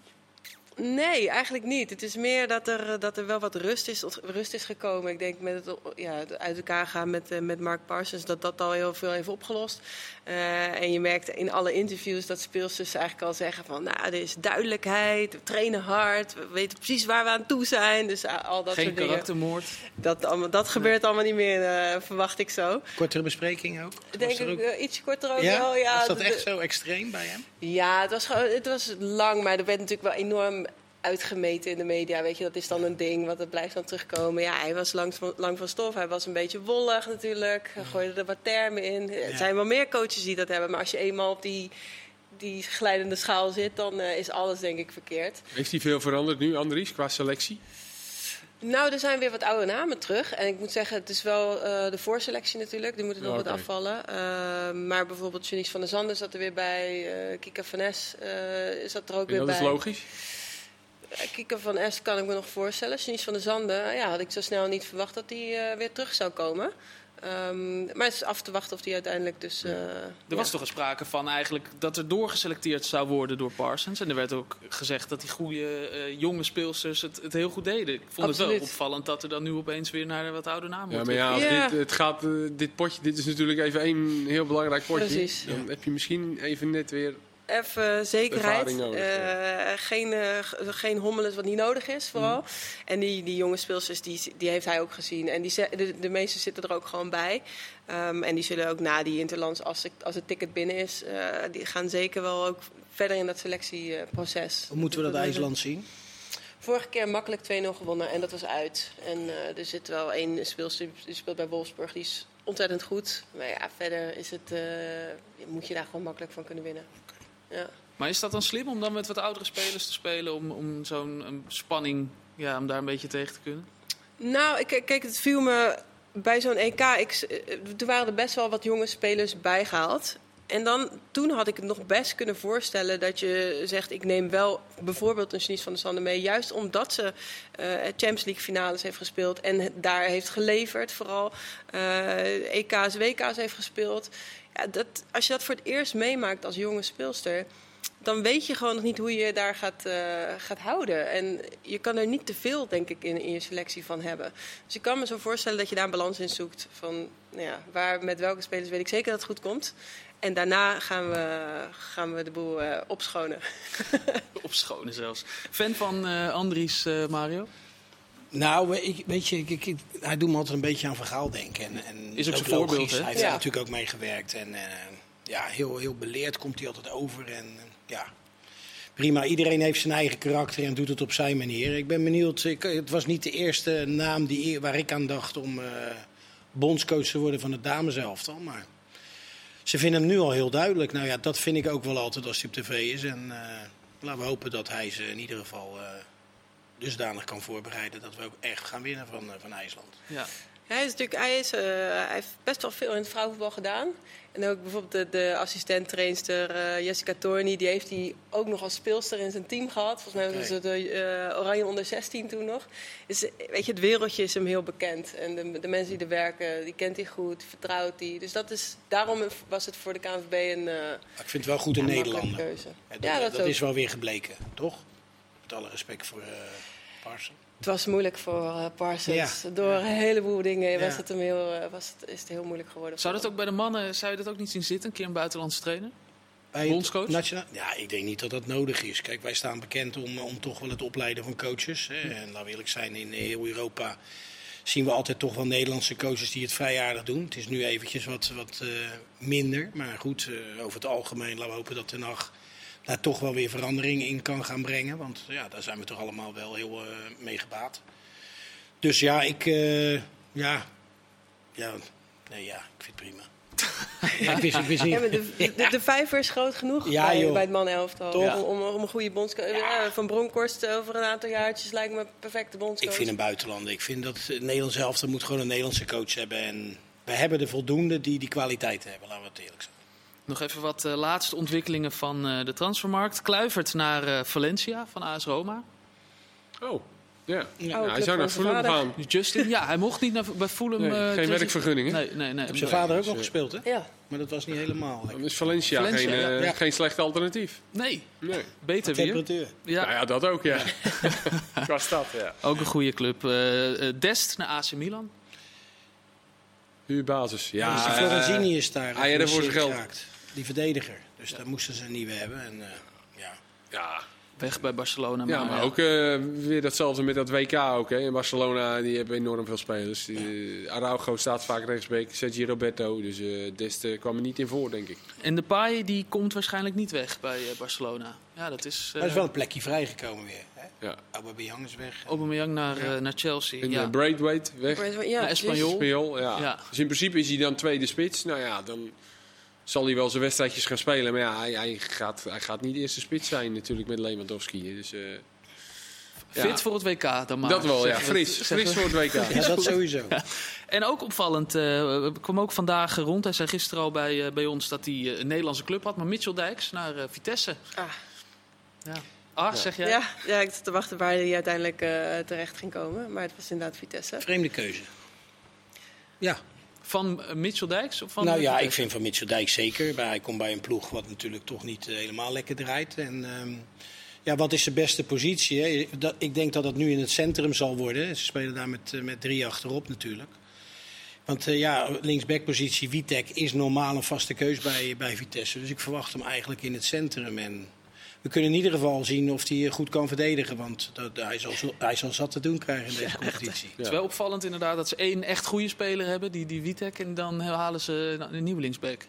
Nee, eigenlijk niet. Het is meer dat er, dat er wel wat rust is, rust is gekomen. Ik denk met het ja, het uit elkaar gaan met, eh, met Mark Parsons, dat dat al heel veel heeft opgelost. Eh, en je merkt in alle interviews dat speelsters eigenlijk al zeggen van... nou, er is duidelijkheid, we trainen hard, we weten precies waar we aan toe zijn. Dus eh, al dat Geen soort dingen. karaktermoord. Dat, allemaal, dat gebeurt allemaal niet meer, eh, verwacht ik zo. Kortere bespreking ook? Denk Was ik ook- eh, iets korter ook ja? wel. Ja, was dat echt zo extreem bij hem? Ja, het was, gewoon, het was lang, maar er werd natuurlijk wel enorm uitgemeten in de media. Weet je, dat is dan een ding, want het blijft dan terugkomen. Ja, hij was lang van, lang van stof, hij was een beetje wollig natuurlijk. Hij gooide er wat termen in. Er zijn wel meer coaches die dat hebben, maar als je eenmaal op die, die glijdende schaal zit, dan eh, is alles denk ik verkeerd. Heeft hij veel veranderd nu, Andries, qua selectie? Nou, er zijn weer wat oude namen terug. En ik moet zeggen, het is wel eh, de voorselectie natuurlijk. Die moeten nog wat afvallen. Eh, maar bijvoorbeeld Janice van der Zanden zat er weer bij. Kika van Nes eh, zat er ook En weer dat bij. is logisch. Kikker van Est kan ik me nog voorstellen. Janice van der Zanden, ja, had ik zo snel niet verwacht dat hij eh, weer terug zou komen. Ehm, maar het is af te wachten of hij uiteindelijk dus... eh, Er ja. was toch een sprake van eigenlijk dat er doorgeselecteerd zou worden door Parsons. En er werd ook gezegd dat die goede eh, jonge speelsters het, het heel goed deden. Ik vond het wel opvallend dat er dan nu opeens weer naar een wat oude naam Ja, wordt. maar ja, als Ja. Dit, het gaat, eh, dit potje, dit is natuurlijk even één heel belangrijk potje. Precies. Dan heb je misschien even net weer... Even zekerheid. Nodig, Eh, geen, eh, geen hommelen wat niet nodig is, vooral. Mhm. En die, die jonge speelsters, die, die heeft hij ook gezien. En die, de, de meeste zitten er ook gewoon bij. Ehm, en die zullen ook na die interlands, als, ik, als het ticket binnen is... eh, die gaan zeker wel ook verder in dat selectieproces. Hoe moeten we dat IJsland zien? Vorige keer makkelijk 2-0 gewonnen en dat was uit. En eh, er zit wel één speelster die speelt bij Wolfsburg, die is ontzettend goed. Maar ja, verder is het, eh, moet je daar gewoon makkelijk van kunnen winnen. Ja. Maar is dat dan slim om dan met wat oudere spelers te spelen om, om zo'n spanning, ja, om daar een beetje tegen te kunnen? Nou, ik, kijk, het viel me bij zo'n EK. Ik, er waren er best wel wat jonge spelers bijgehaald. En dan, toen had ik het nog best kunnen voorstellen dat je zegt: ik neem wel bijvoorbeeld een Janice van der Sande mee. Juist omdat ze eh, Champions League finales heeft gespeeld en daar heeft geleverd, vooral eh, EK's, WK's heeft gespeeld. Dat, als je dat voor het eerst meemaakt als jonge speelster, dan weet je gewoon nog niet hoe je daar gaat, eh, gaat houden. En je kan er niet te veel, denk ik, in, in je selectie van hebben. Dus ik kan me zo voorstellen dat je daar een balans in zoekt. Van nou ja, waar, met welke spelers weet ik zeker dat het goed komt. En daarna gaan we, gaan we de boel eh, opschonen. <laughs> Opschonen zelfs. Fan van eh Andries, Mario? Nou, ik, weet je, ik, ik- hij doet me altijd een beetje aan verhaal denken. En, en Is ook zijn voorbeeld, hè? Hij heeft Ja. daar natuurlijk ook meegewerkt. En eh, ja, heel, heel beleerd komt hij altijd over. En eh, ja, prima. Iedereen heeft zijn eigen karakter en doet het op zijn manier. Ik ben benieuwd. Ik, het was niet de eerste naam die, waar ik aan dacht om eh, bondscoach te worden van het dameselftal. Maar ze vinden hem nu al heel duidelijk. Nou ja, dat vind ik ook wel altijd als hij op tv is. En laten we hopen dat hij ze in ieder geval dusdanig kan voorbereiden dat we ook echt gaan winnen van, eh, van IJsland. Ja. Hij, is natuurlijk, hij, is, eh, hij heeft best wel veel in het vrouwenvoetbal gedaan. En ook bijvoorbeeld de, de assistent-trainster eh, Jessica Torni, die heeft hij ook nog als speelster in zijn team gehad. Volgens mij was het de eh, Oranje onder 16 toen nog. Dus weet je, het wereldje is hem heel bekend. En de, de mensen die er werken, die kent hij goed, vertrouwt hij. Dus dat is, daarom was het voor de KNVB een uh, Ik vind het wel goed in Nederland. keuze. Ja, dat ja, dat, dat is wel weer gebleken, toch? Met alle respect voor eh Parson. Het was moeilijk voor eh, Parsons. Ja. Door een heleboel dingen was het hem heel, eh, was het, is het heel moeilijk geworden. Zou dat ook bij de mannen, zou je dat ook niet zien zitten? Een keer een buitenlandse trainer? Bij het Bondscoach? nationaal- Ja, ik denk niet dat dat nodig is. Kijk, wij staan bekend om, om toch wel het opleiden van coaches. Hè. En laten we eerlijk zijn, in heel Europa zien we altijd toch wel Nederlandse coaches die het vrij aardig doen. Het is nu eventjes wat, wat eh, minder. Maar goed, eh, over het algemeen laten we hopen dat Den Haag daar toch wel weer verandering in kan gaan brengen. Want ja, daar zijn we toch allemaal wel heel eh mee gebaat. Dus ja, ik... eh, ja, ja, nee, ja, ik vind het prima. <laughs> ja, ik wist, ik wist niet... Ja, maar de, de, de vijver is groot genoeg Ja, bij, joh. bij het mannen-elftal. Toch? Om, om, om een goede bondscoach... Ja, van Bronkhorst over een aantal jaartjes lijkt me een perfecte bondscoach. Ik vind een buitenlander. Ik vind dat het Nederlands elftal moet gewoon een Nederlandse coach hebben. En we hebben er voldoende die die kwaliteit hebben, laten we het eerlijk zijn. Nog even wat eh, laatste ontwikkelingen van eh, de transfermarkt. Kluivert naar eh, Valencia van AS Roma. Oh, ja. Club hij zou naar Fulham vader. gaan. Justin, ja, hij mocht niet naar, bij Fulham. Nee, eh, geen kreeg- werkvergunning, hè? Nee, nee, nee. Heb zijn vader ook eh, gespeeld, hè? Ja, Maar dat was niet helemaal. Dan is Valencia, Valencia, geen, eh, ja. geen slecht alternatief. Nee, Nee. beter weer. Temperatuur. Ja, Nou ja, dat ook, ja. <laughs> <laughs> Qua stad, ja. ook een goede club. Dest naar AC Milan. Huurbasis. Ja, dus die Florentini is daar. hij redde voor zijn geld. geraakt. Die verdediger. Dus daar moesten ze een nieuwe hebben. En, eh, ja. ja. Weg bij Barcelona. Ja, maar ook eh, weer datzelfde met dat WK ook. Hè. In Barcelona die hebben enorm veel spelers. Die, Araujo staat vaak rechtsbeek, Sergio Roberto. Dus eh Dest kwam er niet in voor, denk ik. En de paai die komt waarschijnlijk niet weg bij eh, Barcelona. Ja, dat is. Maar er is wel een plekje vrijgekomen weer. Hè? Ja. Aubameyang is weg. Aubameyang naar, eh, naar Chelsea. En ja. Braithwaite weg. ja, Naar Espanyol. Speel, ja. Ja. Dus in principe is hij dan tweede spits. Nou ja, dan zal hij wel zijn wedstrijdjes gaan spelen. Maar ja, hij, hij, gaat, hij gaat niet eerste spits zijn natuurlijk met Lewandowski. Dus, eh, Fit ja. voor het WK dan maar. dat wel, ja. Fris. Fris voor het WK. Ja, dat sowieso. En ook opvallend, eh kwam ook vandaag rond. Hij zei gisteren al bij, eh, bij ons dat hij eh, een Nederlandse club had. Maar Mitchell Dijks naar eh, Vitesse. Ah, Ja. Ah, zeg jij? Ja, ja, ik zat te wachten waar hij uiteindelijk eh, terecht ging komen. Maar het was inderdaad Vitesse. Vreemde keuze. Ja, Van eh, Mitchell Dijks? Of van nou ja, ik vind van Mitchell Dijk zeker. Maar hij komt bij een ploeg wat natuurlijk toch niet eh, helemaal lekker draait. En ehm, ja, wat is de beste positie? Hè? Dat, ik denk dat dat nu in het centrum zal worden. Ze spelen daar met, eh, met drie achterop natuurlijk. Want eh, ja, linksbackpositie Witek is normaal een vaste keus bij, bij Vitesse. Dus ik verwacht hem eigenlijk in het centrum. En we kunnen in ieder geval zien of hij goed kan verdedigen. Want dat, hij, zal, zo- hij zal zat te doen krijgen in deze competitie. Het is wel opvallend inderdaad dat ze één echt goede speler hebben, die, die Witek, en dan halen ze een nieuwe linksback.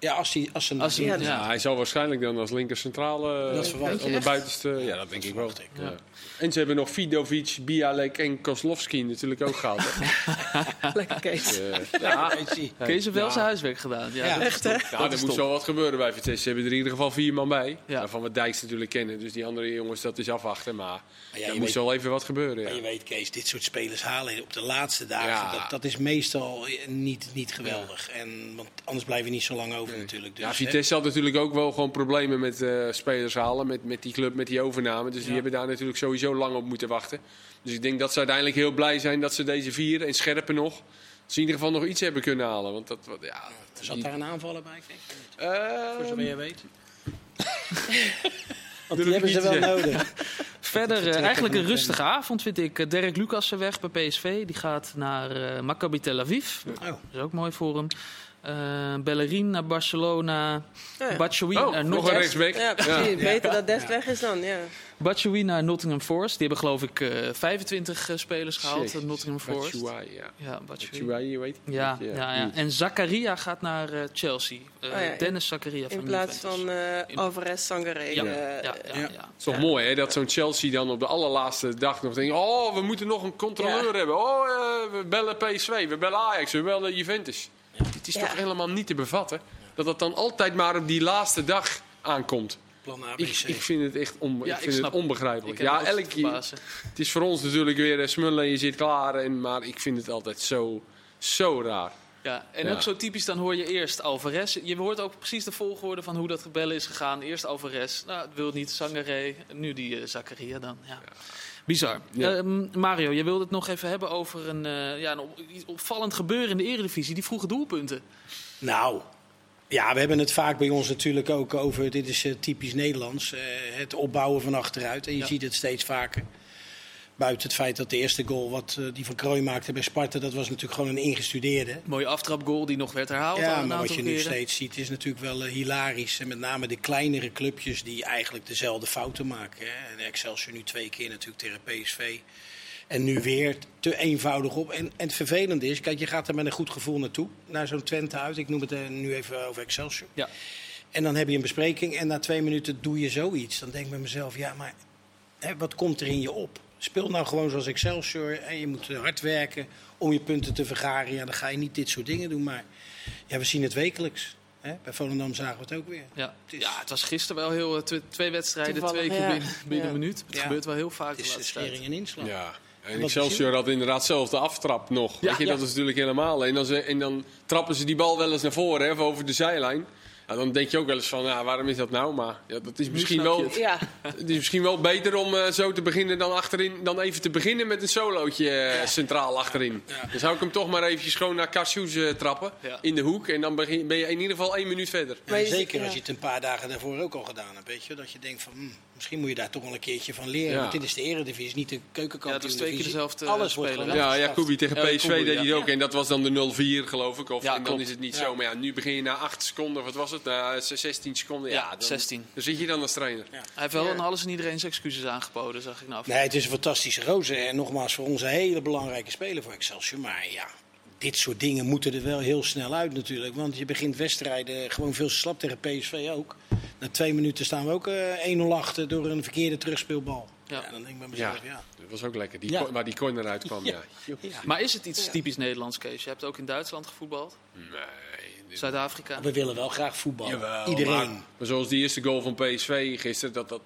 Ja, als, hij, als ze Als hij- Ja, ja, Ja, hij zal waarschijnlijk dan als linker centrale Dat verwacht aan ik de buitenste. Ja, dat denk ik wel. verwacht ik. Ja. En ze hebben nog Vidovic, Bialek en Kozlovski natuurlijk ook gehaald. hè. <laughs> Lekker Kees. Eh, ja. Kees heeft wel Ja. zijn huiswerk gedaan. Ja, Ja. dat is Echt, hè? Ja, Dat er moet zo wat gebeuren bij Vitesse. Ze hebben er in ieder geval vier man bij. Ja. Waarvan we Dijks natuurlijk kennen. Dus die andere jongens, dat is afwachten. Maar Maar ja, er je moet weet- wel even wat gebeuren. Maar je weet, Kees, dit soort spelers halen op de laatste dagen. Ja. Dat, dat is meestal niet, niet geweldig. En, want anders blijven we niet zo lang over natuurlijk. Dus, Ja, hè. Vitesse had natuurlijk ook wel gewoon problemen met eh, spelers halen. Met, met die club, met die overname. Dus die Ja. hebben daar natuurlijk sowieso lang op moeten wachten. Dus ik denk dat ze uiteindelijk heel blij zijn dat ze deze vier en scherpen nog. Dat ze in ieder geval nog iets hebben kunnen halen. Want dat, wat- ja, Zat die- daar een aanvaller bij? Kijk, Eh, voor zover je weet. <laughs> Want die hebben ze wel nodig. <laughs> Verder eh, eigenlijk een rustige avond vind ik. Eh, Derek Lucassen weg bij PSV. Die gaat naar eh Maccabi Tel Aviv. Oh, Dat is ook mooi voor hem. Eh Bellerin naar Barcelona. Ja. Batshuayi Oh, naar nog een Nottingham. Ja, precies. Beter dat Dest weg is dan, ja. Batshuayi naar Nottingham Forest. Die hebben geloof ik eh 25 eh, spelers gehaald. Jezus, eh, Nottingham Forest. Batshuayi, ja. Ja, Batshuayi. Batshuayi, weet? Ja, ja, ja. En Zakaria gaat naar eh, Chelsea. Eh, Oh ja, Dennis Zakaria van In plaats van eh Alvarez Sangaré. Ja, ja, ja, ja, ja. ja. Het is toch mooi hè, dat zo'n Chelsea dan op de allerlaatste dag nog denkt... Oh, we moeten nog een controleur Ja. hebben. Oh, eh, we bellen PSV, we bellen Ajax, we bellen Juventus. Het is Ja. toch helemaal niet te bevatten. Dat het dan altijd maar op die laatste dag aankomt. plan A, B, Ik, C. ik vind het echt on, Ja, ik ik vind snap het onbegrijpelijk. Ik Ja, elk. Het is voor ons natuurlijk weer eh, smullen en je zit klaar. En, maar ik vind het altijd zo, zo raar. Ja, en Ja. ook zo typisch, dan hoor je eerst Alvarez. Je hoort ook precies de volgorde van hoe dat gebellen is gegaan. Eerst Alvarez, nou, het wil niet, Sangaré, nu die eh, Zakaria dan. Ja. Bizar. Ja. Ehm, Mario, je wilde het nog even hebben over een, eh, ja, een op- opvallend gebeuren in de eredivisie. Die vroege doelpunten. Nou, ja, we hebben het vaak bij ons natuurlijk ook over, dit is eh, typisch Nederlands, eh, het opbouwen van achteruit. En je Ja. ziet het steeds vaker. Buiten het feit dat de eerste goal wat eh, die van Krooi maakte bij Sparta, dat was natuurlijk gewoon een ingestudeerde. Mooie aftrapgoal die nog werd herhaald. al Ja, maar wat je nu steeds ziet is natuurlijk wel eh, hilarisch. En met name de kleinere clubjes die eigenlijk dezelfde fouten maken. Hè. En Excelsior nu twee keer natuurlijk tegen PSV. En nu weer te eenvoudig op. En, en het vervelende is, kijk, je gaat er met een goed gevoel naartoe. Naar zo'n Twente uit. Ik noem het eh, nu even over Excelsior. Ja. En dan heb je een bespreking en na twee minuten doe je zoiets. Dan denk ik bij mezelf, ja, maar hè, wat komt er in je op? Speel nou gewoon zoals Excelsior. En je moet eh, hard werken om je punten te vergaren. Ja, dan ga je niet dit soort dingen doen. Maar ja, we zien het wekelijks. Hè? Bij Volendam zagen we het ook weer. Ja. Het is- ja, het was gisteren wel heel... eh, twe- twee wedstrijden, Toevallig, twee keer ja. binnen, binnen Ja. een minuut. Het Ja. gebeurt wel heel vaak Het de is de schering en inslag. Ja. En Excelsior had inderdaad zelf de aftrap nog. Ja, Weet je, ja. Dat is natuurlijk helemaal. En dan, ze, en dan trappen ze die bal wel eens naar voren, hè, over de zijlijn. Ja, dan denk je ook wel eens van, ja, waarom is dat nou? Maar ja, dat is misschien wel, het. Ja, <laughs> het is misschien wel beter om eh, zo te beginnen dan achterin. Dan even te beginnen met een solootje eh, centraal achterin. Dan zou ik hem toch maar eventjes gewoon naar Cassius eh, trappen. Ja. In de hoek. En dan begin, ben je in ieder geval één minuut verder. Maar zeker als ja. je het een paar dagen daarvoor ook al gedaan hebt. Weet je? Dat je denkt van, hm, misschien moet je daar toch wel een keertje van leren. Ja. Want dit is de eredivisie, niet de Ja, keukenkampioen. het was twee keer dezelfde, Alles speler? Ja. Jacobi tegen Ja, PSV Jacobi, deed hij ja. het ook. En dat was dan de 0-4 geloof ik. Of, Ja, en dan klopt. is het niet Ja. zo. Maar ja, nu begin je na 8 seconden, of wat was het? Na 16 seconden. Ja, Ja, dan, 16. Dan zit je dan als trainer. Hij heeft wel Ja. aan alles en iedereen zijn excuses aangeboden, zag ik nou. Nee, het is een fantastische roze. En nogmaals, voor ons een hele belangrijke speler voor Excelsior. Maar ja, dit soort dingen moeten er wel heel snel uit natuurlijk. Want je begint wedstrijden gewoon veel slap tegen PSV ook. Na twee minuten staan we ook eh 1-0 achter door een verkeerde terugspeelbal. Ja. Ja. dan denk ik bij mezelf, Ja, ja. dat was ook lekker. Die Ja. waar die corner uitkwam, ja. Ja. Maar is het iets typisch Nederlands, Kees? Je hebt ook in Duitsland gevoetbald, Nee. Zuid-Afrika. We willen wel graag voetballen. Jawel, Iedereen. Maar, maar zoals die eerste goal van PSV gisteren, dat, dat,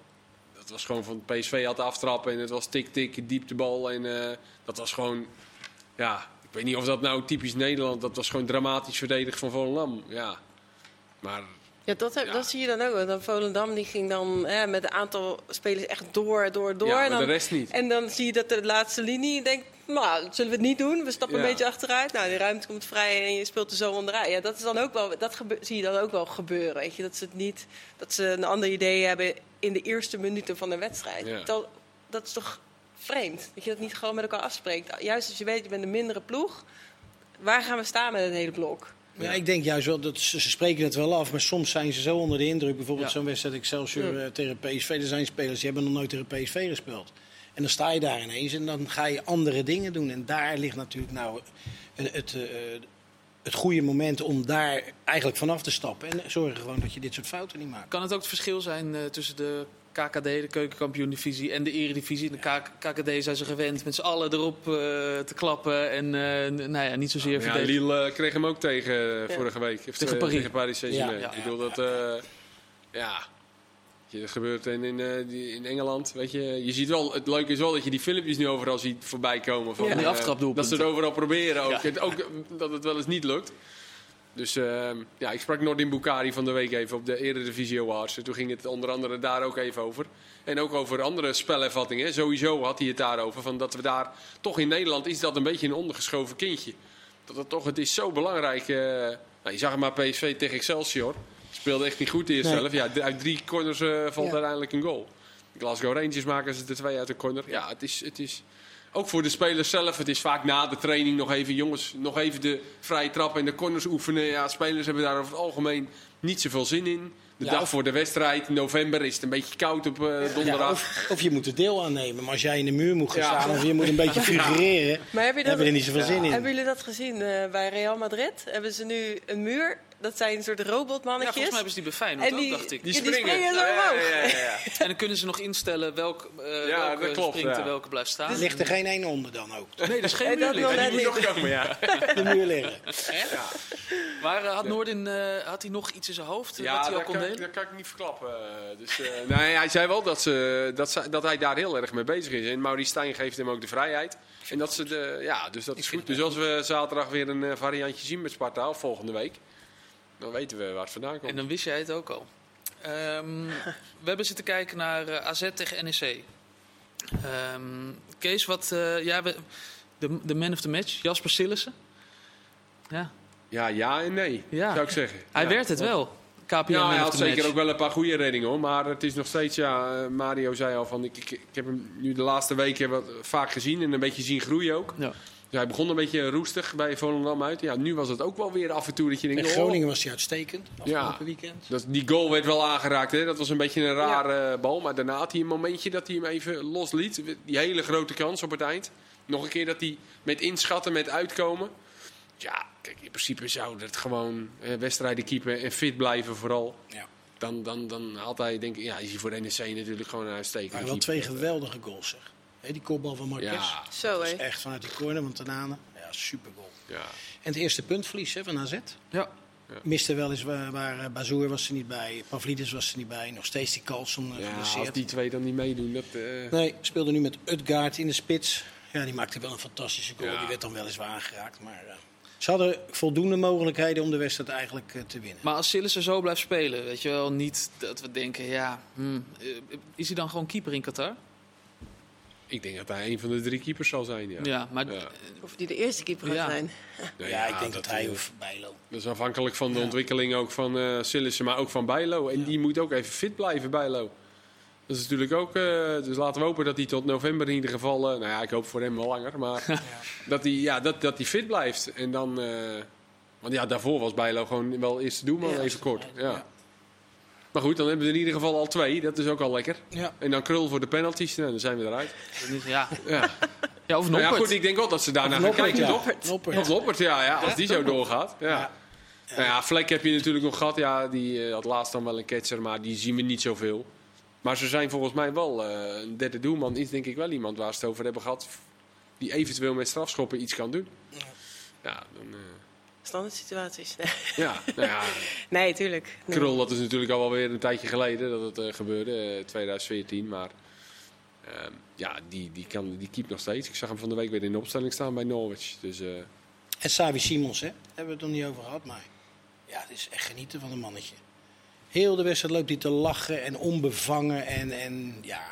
dat was gewoon van PSV had aftrappen en het was tik-tik, dieptebal. En eh, dat was gewoon, ja, ik weet niet of dat nou typisch Nederland, dat was gewoon dramatisch verdedigd van Volendam. Ja, maar Ja, dat, heb, Ja. dat zie je dan ook. Dan Volendam die ging dan hè, met een aantal spelers echt door, door, door. Ja, en, dan, de rest niet. en dan zie je dat de laatste linie denkt, nou, zullen we het niet doen? We stappen Ja. een beetje achteruit. Nou, de ruimte komt vrij en je speelt er zo onderuit. Ja, dat is dan ook wel, dat gebe- zie je dan ook wel gebeuren. Weet je? Dat ze het niet, dat ze een ander idee hebben in de eerste minuten van de wedstrijd. Ja. Dat, dat is toch vreemd? Dat je dat niet gewoon met elkaar afspreekt. Juist als je weet, je bent een mindere ploeg. Waar gaan we staan met het hele blok? Ja, ik denk juist wel dat ze, ze spreken het wel af, maar soms zijn ze zo onder de indruk. Bijvoorbeeld Ja. zo'n wedstrijd Excelsior eh, tegen PSV. Er zijn spelers die hebben nog nooit tegen PSV gespeeld. En dan sta je daar ineens en dan ga je andere dingen doen. En daar ligt natuurlijk nou het, het, eh, het goede moment om daar eigenlijk vanaf te stappen. En zorgen gewoon dat je dit soort fouten niet maakt. Kan het ook het verschil zijn eh, tussen de KKD, de keukenkampioen-divisie, en de eredivisie? De KKD zijn ze gewend met z'n allen erop eh, te klappen en eh, nou ja, niet zozeer Ja, verdedigen. Lille eh, kreeg hem ook tegen eh, Ja. vorige week. Of, Tegen eh, Paris. Tegen Paris. Ja, ja, ik bedoel dat... eh, ja... Dat gebeurt in, in, eh, in Engeland, weet je. Je ziet wel, het leuke is wel dat je die filmpjes nu overal ziet voorbij komen. Van, Ja. Die eh, aftrapdoelpunten. Dat ze het overal proberen ook. Ja. Het- ook eh, dat het wel eens niet lukt. Dus eh, ja, ik sprak Nordin Bukari van de week even op de Eredivisie Awards. En toen ging het onder andere daar ook even over. En ook over andere spelervattingen. Sowieso had hij het daarover. Van dat we daar, toch in Nederland is dat een beetje een ondergeschoven kindje. Dat het toch, het is zo belangrijk. eh, nou, je zag het maar PSV tegen Excelsior. Speelde echt niet goed de eerste Nee. helft. Ja, uit drie corners eh, valt Ja. uiteindelijk een goal. Glasgow Rangers maken ze er twee uit de corner. Ja, het is, het is ook voor de spelers zelf. Het is vaak na de training nog even, jongens, nog even de vrije trappen en de corners oefenen. Ja, spelers hebben daar over het algemeen niet zoveel zin in. De Ja, dag of- voor de wedstrijd, in november, is het een beetje koud op eh, Ja, donderdag. of, of je moet er deel aan nemen. Maar als jij in de muur moet gaan Ja. staan of je moet een beetje <laughs> figureren, Maar heb je dat, hebben we er niet zoveel zin in. Hebben jullie dat gezien eh, bij Real Madrid? Hebben ze nu een muur? Dat zijn een soort Ja, robotmannetjes. volgens mij hebben ze die bij Feyenoord En ook, dacht ik. Die Ja, die springen. springen zo Ja, ja, ja, ja, ja. En dan kunnen ze nog instellen welk, eh Ja, welke dat klopt, springt ja. en welke blijft staan. Ligt er geen één onder dan ook? Nee, dat is geen nog Die moet niet. nog komen, ja. De muur liggen. ja. Maar eh, had Noordin eh, had hij nog iets in zijn hoofd Ja, wat hij al dat kon kan, delen? dat kan ik niet verklappen. Dus, eh, <laughs> nee, hij zei wel dat, ze, dat, ze, dat hij daar heel erg mee bezig is. En Maurice Stijn geeft hem ook de vrijheid. En dat ze de, ja, dus dat is goed. Dus als we zaterdag weer een variantje zien met Sparta, of volgende week, dan weten we waar het vandaan komt. En dan wist jij het ook al. Ehm, we hebben zitten kijken naar eh, AZ tegen NEC. Ehm, Kees, wat, eh, ja, we, de, de man of the match, Jasper Sillissen. Ja, Ja, ja en nee, Ja. zou ik zeggen. hij Ja. werd het wel. KPN Ja, hij had zeker match. ook wel een paar goede reddingen hoor. Maar het is nog steeds, ja, eh, Mario zei al van, ik, ik, ik heb hem nu de laatste weken wat vaak gezien en een beetje zien groeien ook. Ja. Hij begon een beetje roestig bij Volendam uit. Ja, nu was het ook wel weer af en toe dat je denkt, In oh, Groningen was hij uitstekend. Afgelopen Ja. weekend. Dat, die goal werd wel aangeraakt, hè? dat was een beetje een rare bal. Maar daarna had hij een momentje dat hij hem even losliet. Die hele grote kans op het eind. Nog een keer dat hij met inschatten, met uitkomen. Ja, kijk, in principe zou dat gewoon eh, wedstrijden keepen en fit blijven vooral. Ja. Dan, dan, dan haalt hij, denk ik, ja, is hij voor NEC natuurlijk gewoon een uitstekende Maar wel keeper. twee geweldige goals zeg. Die kopbal van Marquez. Ja, Zo, is hè? echt vanuit die corner van Tanane. Ja, super goal. ja. En het eerste puntverlies hè, van AZ. Ja. Miste wel eens waar, waar eh, Bazoer was er niet bij. Pavlidis was er niet bij. Nog steeds die Carlson uh, ja, als die twee dan niet meedoen, dat... eh, Nee, speelde nu met Utgaard in de spits. Ja, die maakte wel een fantastische goal. Ja. Die werd dan weliswaar aangeraakt. Maar eh, ze hadden voldoende mogelijkheden om de wedstrijd eigenlijk eh, te winnen. Maar als Sillissen zo blijft spelen, weet je wel, niet dat we denken, ja, hmm, eh, is hij dan gewoon keeper in Qatar? Ik denk dat hij een van de drie keepers zal zijn, ja. Ja, maar Ja. Of die de eerste keeper gaat Ja. zijn. <laughs> Nou ja, ik denk dat, hij of Bijlo. Dat is afhankelijk van de Ja. ontwikkeling ook van eh Sillissen, maar ook van Bijlo. En die moet ook even fit blijven, Bijlo. Dat is natuurlijk ook... eh, dus laten we hopen dat hij tot november in ieder geval... eh, nou ja, ik hoop voor hem wel langer. Maar <laughs> dat, hij, ja, dat, dat hij fit blijft. En dan... eh, want ja, daarvoor was Bijlo gewoon wel eerste doelman, Ja, even kort. Ja. Ja. Maar goed, dan hebben we in ieder geval al twee. Dat is ook al lekker. Ja. En dan Krul voor de penalties. Nou, dan zijn we eruit. ja. Ja. ja of Nou ja, Noppert. goed, ik denk wel dat ze daarna gaan Noppert, kijken, ja. toch? Noppert. Of ja, ja, als die zo doorgaat. Ja. Ja. Nou ja, Vlek heb je natuurlijk nog gehad. Ja, die eh, had laatst dan wel een ketser, maar die zien we niet zoveel. Maar ze zijn volgens mij wel eh, een derde doelman. Is denk ik wel iemand waar ze het over hebben gehad. Die eventueel met strafschoppen iets kan doen. Ja, dan, eh, Standaard situaties. <laughs> ja, nou ja. Nee, tuurlijk. Nee. Krul, dat is natuurlijk al wel weer een tijdje geleden dat het eh, gebeurde, eh, 2014. Maar ehm, ja, die, die, kan, die keept nog steeds. Ik zag hem van de week weer in de opstelling staan bij Norwich. Dus eh, En Savi Simons, hè? Hebben we het nog niet over gehad. Maar ja, het is echt genieten van een mannetje. Heel de wedstrijd loopt hij te lachen en onbevangen. En, en ja,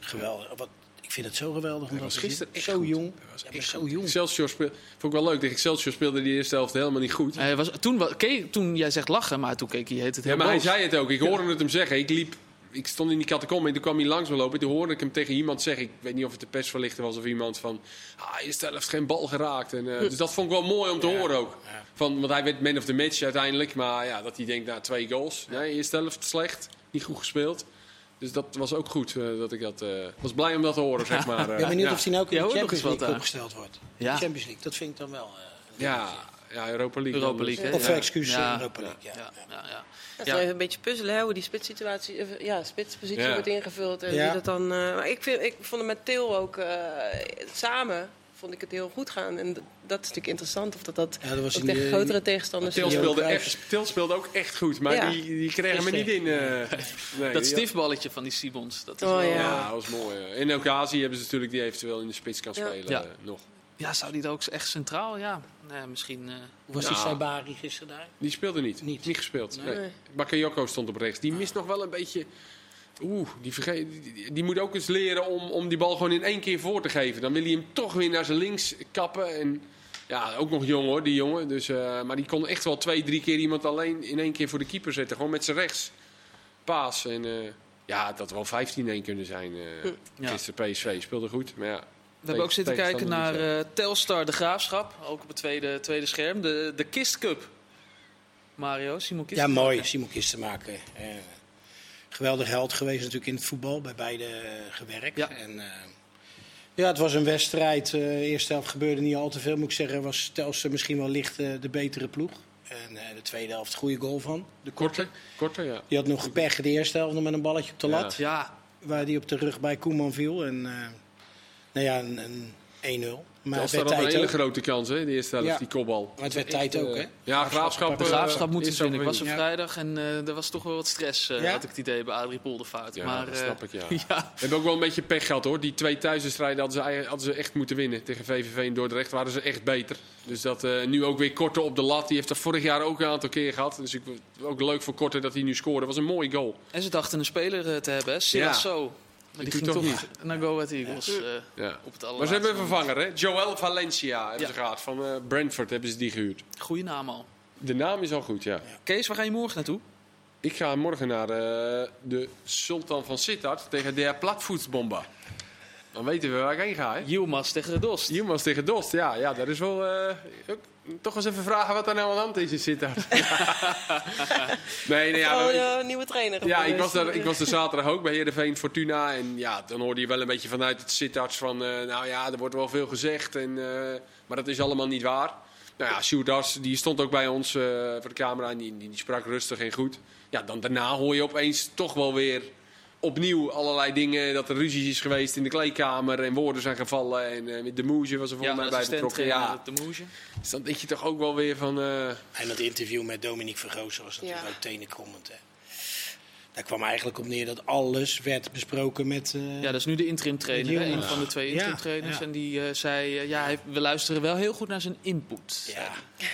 geweldig. Wat, ik vind het zo geweldig. Hij was gisteren echt zo goed. jong. Hij was echt zo jong. Excelsior speel, vond ik wel leuk. Tegen Excelsior speelde die eerste helft helemaal niet goed. Hij was, toen, keek, toen jij zegt lachen, maar toen keek hij het heel Ja, maar hij zei het ook. Ik hoorde het hem zeggen. Ik liep, ik stond in die catacombe en toen kwam hij langs me lopen. Toen hoorde ik hem tegen iemand zeggen. Ik weet niet of het de persverlichter was of iemand van. Ah, je helft geen bal geraakt. En, eh, dus dat vond ik wel mooi om te Ja, horen ook. ja. Van, want hij werd man of the match uiteindelijk. Maar ja, dat hij denkt, nou, twee goals. Nee, eerste helft slecht. Niet goed gespeeld. Dus dat was ook goed. eh, dat ik dat, eh, was blij om dat te horen, zeg maar. eh, Ik ben benieuwd ja. of hij nou ook in de Champions League opgesteld wordt. Ja. Champions League, dat vind ik dan wel. Ja, ja, Europa League. Europa dan. League? Of Ja. excuus Ja. Europa League. Ja. Ja, ja, ja. Het Ja. is een beetje puzzelen hè, hoe die spitssituatie, ja, spitspositie Ja. wordt ingevuld. En Ja. wie dat dan, eh, maar ik, vind, ik vond het met Til ook eh, samen vond ik het heel goed gaan. En dat is natuurlijk interessant of dat, dat, Ja, dat was ook in tegen die- grotere tegenstanders Til speelde, echt, Til speelde ook echt goed, maar Ja. die, die kregen me niet in. eh, nee, Dat stiftballetje van die Simons. Dat is Oh, wel, ja. Ja, dat was mooi. ja. In occasie hebben ze natuurlijk die eventueel in de spits kan Ja. spelen. Ja. eh, nog. Ja, zou die er ook echt centraal? Ja, misschien. eh, Hoe was die Saibari gisteren daar? Die speelde niet. Niet. Niet, gespeeld. Nee. Nee. Bakayoko stond op rechts. Die mist nog wel een beetje... Oeh, die, verge- die, moet ook eens leren om, om die bal gewoon in één keer voor te geven. Dan wil hij hem toch weer naar zijn links kappen. En ja, ook nog jong hoor, die jongen. Dus, eh, maar die kon echt wel twee, drie keer iemand alleen in één keer voor de keeper zetten. Gewoon met zijn rechts. Paas. En eh, ja, het had wel 15-1 kunnen zijn. eh Ja. Gisteren PSV speelde goed. Maar ja, We hebben ook zitten kijken naar eh, Telstar de Graafschap. Ook op het tweede, tweede scherm. De, de Kist Cup. Mario, Simon Kist. Ja, mooi. Simon Kist te maken. Eh, geweldig held geweest natuurlijk in het voetbal. Bij beide eh, gewerkt. Ja. En, eh, ja, het was een wedstrijd. eh, de eerste helft gebeurde niet al te veel. Moet ik zeggen, was Telstar misschien wel licht eh, de betere ploeg. En eh, de tweede helft, goede goal van. De Korter, korter ja. Die had nog pech de eerste helft nog met een balletje op de lat. Ja, Waar die op de rug bij Koeman viel. En eh, nou ja, een, een 1-0. Maar het Telstar werd had een hele ook. grote kans, hè, de eerste helft, Ja. die kopbal. Maar het werd Echt, tijd ook, eh, hè? Ja, Graafschap. De eh, Graafschap moet winnen. Ik was op overwinning. vrijdag en eh, er was toch wel wat stress, eh, Ja? had ik het idee, bij Adrie Poldervaart. Ja, maar, dat eh, snap ik, ja. <laughs> ja. We hebben ook wel een beetje pech gehad hoor. Die twee thuiswedstrijden hadden ze, eigenlijk- hadden ze echt moeten winnen. Tegen VVV en Dordrecht waren ze echt beter. Dus dat eh, nu ook weer Korte op de lat. Die heeft dat vorig jaar ook een aantal keer gehad. Dus ik, ook leuk voor Korte dat hij nu scoorde. was een mooie goal. En ze dachten een speler eh, te hebben, hè? Silasso. Maar die doet ging toch toch naar Go Ahead Eagles. eh, Ja. op het Maar ze hebben een vervanger hè. Joel Valencia hebben Ja. ze gehad. Van eh, Brentford hebben ze die gehuurd. Goeie naam al. De naam is al goed, ja. Kees, waar ga je morgen naartoe? Ik ga morgen naar eh, de Sultan van Sittard tegen de Platvoetsbomba. Dan weten we waar ik heen ga, hè. Yilmaz tegen de Dost. Yilmaz tegen Dost, ja, ja dat is wel. eh, toch eens even vragen wat er nou aan de hand is in Sittard. <laughs> nee, nee, ja, we- ja, nieuwe trainer. ja, ik was, daar, ik was er zaterdag ook bij Heerenveen Fortuna. En ja, dan hoorde je wel een beetje vanuit het Sittards van... eh, nou ja, er wordt wel veel gezegd, en, eh, maar dat is allemaal niet waar. Nou ja, Sjoerdas, die stond ook bij ons eh, voor de camera en die, die, die sprak rustig en goed. Ja, dan daarna hoor je opeens toch wel weer opnieuw allerlei dingen. Dat er ruzie is geweest in de kleedkamer en woorden zijn gevallen. En eh, met de Moesje was er volgens mij bij betrokken. Ja, de Moesje. dus dan denk je toch ook wel weer van... eh, En dat interview met Dominique Vergozen was natuurlijk Ja. ook tenenkrommend. Hè. Daar kwam eigenlijk op neer dat alles werd besproken met... eh, Ja, dat is nu de interim trainer, hè, een van de twee interim trainers. ja. En die eh, zei, eh, ja, hij- we luisteren wel heel goed naar zijn input. ja.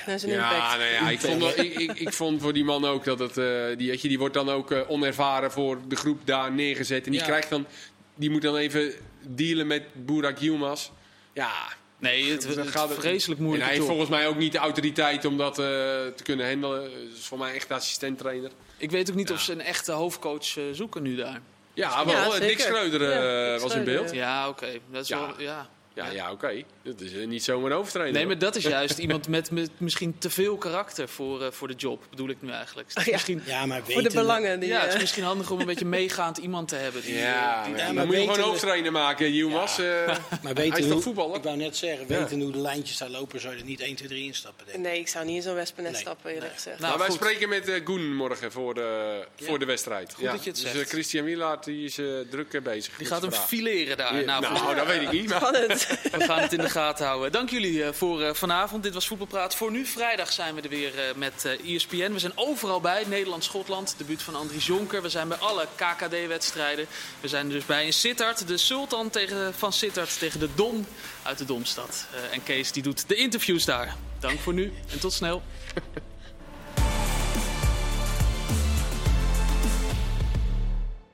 Dat is een Ja, impact. nou ja ik, vond, ik, ik, ik vond voor die man ook dat het. eh, die, weet je, die wordt dan ook onervaren voor de groep daar neergezet. En die, Ja. krijgt dan, die moet dan even dealen met Burak Yilmaz. Ja, Nee, het, het gaat vreselijk en moeilijk. hij heeft volgens mij ook niet de autoriteit om dat eh, te kunnen handelen. Dat is voor mij echt de assistenttrainer. Ik weet ook niet Ja. of ze een echte hoofdcoach eh, zoeken nu daar. Ja, wel. Ja, eh. Schreuder eh, Ja, Dick was in beeld. Ja, oké. Dat is Ja. wel, ja. Ja, ja oké. Dat is eh, niet zomaar een hoofdtrainer. Nee, maar dat is juist <laughs> iemand met, met misschien te veel karakter voor, eh, voor de job, bedoel ik nu eigenlijk. Is Ja. misschien, ja, maar Voor de weten- belangen. Die, ja, het is eh, misschien handig om een beetje meegaand iemand te hebben. Die, Ja, eh, die- maar, dan maar moet je weten gewoon hoofdtrainer maken, Yilmaz. eh. <laughs> Maar Hij weten hoe? Ik wou net zeggen, Ja. weten hoe de lijntjes daar lopen, zou je er niet 1, 2, 3 instappen. Denk ik. Nee, ik zou niet in zo'n wespennest Nee. stappen, eerlijk Nee. gezegd. Nou, maar wij goed. spreken met eh Goen morgen voor de, voor de wedstrijd. Goed dat je het dus, zegt. eh, Christian Wielaert die is druk bezig. die gaat hem fileren daar. Nou, nou, dat weet ik niet. <laughs> <laughs> We gaan het in de gaten houden. Dank jullie eh, voor eh, vanavond. Dit was Voetbalpraat. Voor nu, vrijdag zijn we er weer eh, met ESPN. We zijn overal bij. Nederland-Schotland, debuut van Andries Jonker. We zijn bij alle KKD-wedstrijden. We zijn dus bij in Sittard. De Sultan tegen, van Sittard tegen de Don uit de Domstad. En Kees die doet de interviews daar. Dank voor nu en tot snel.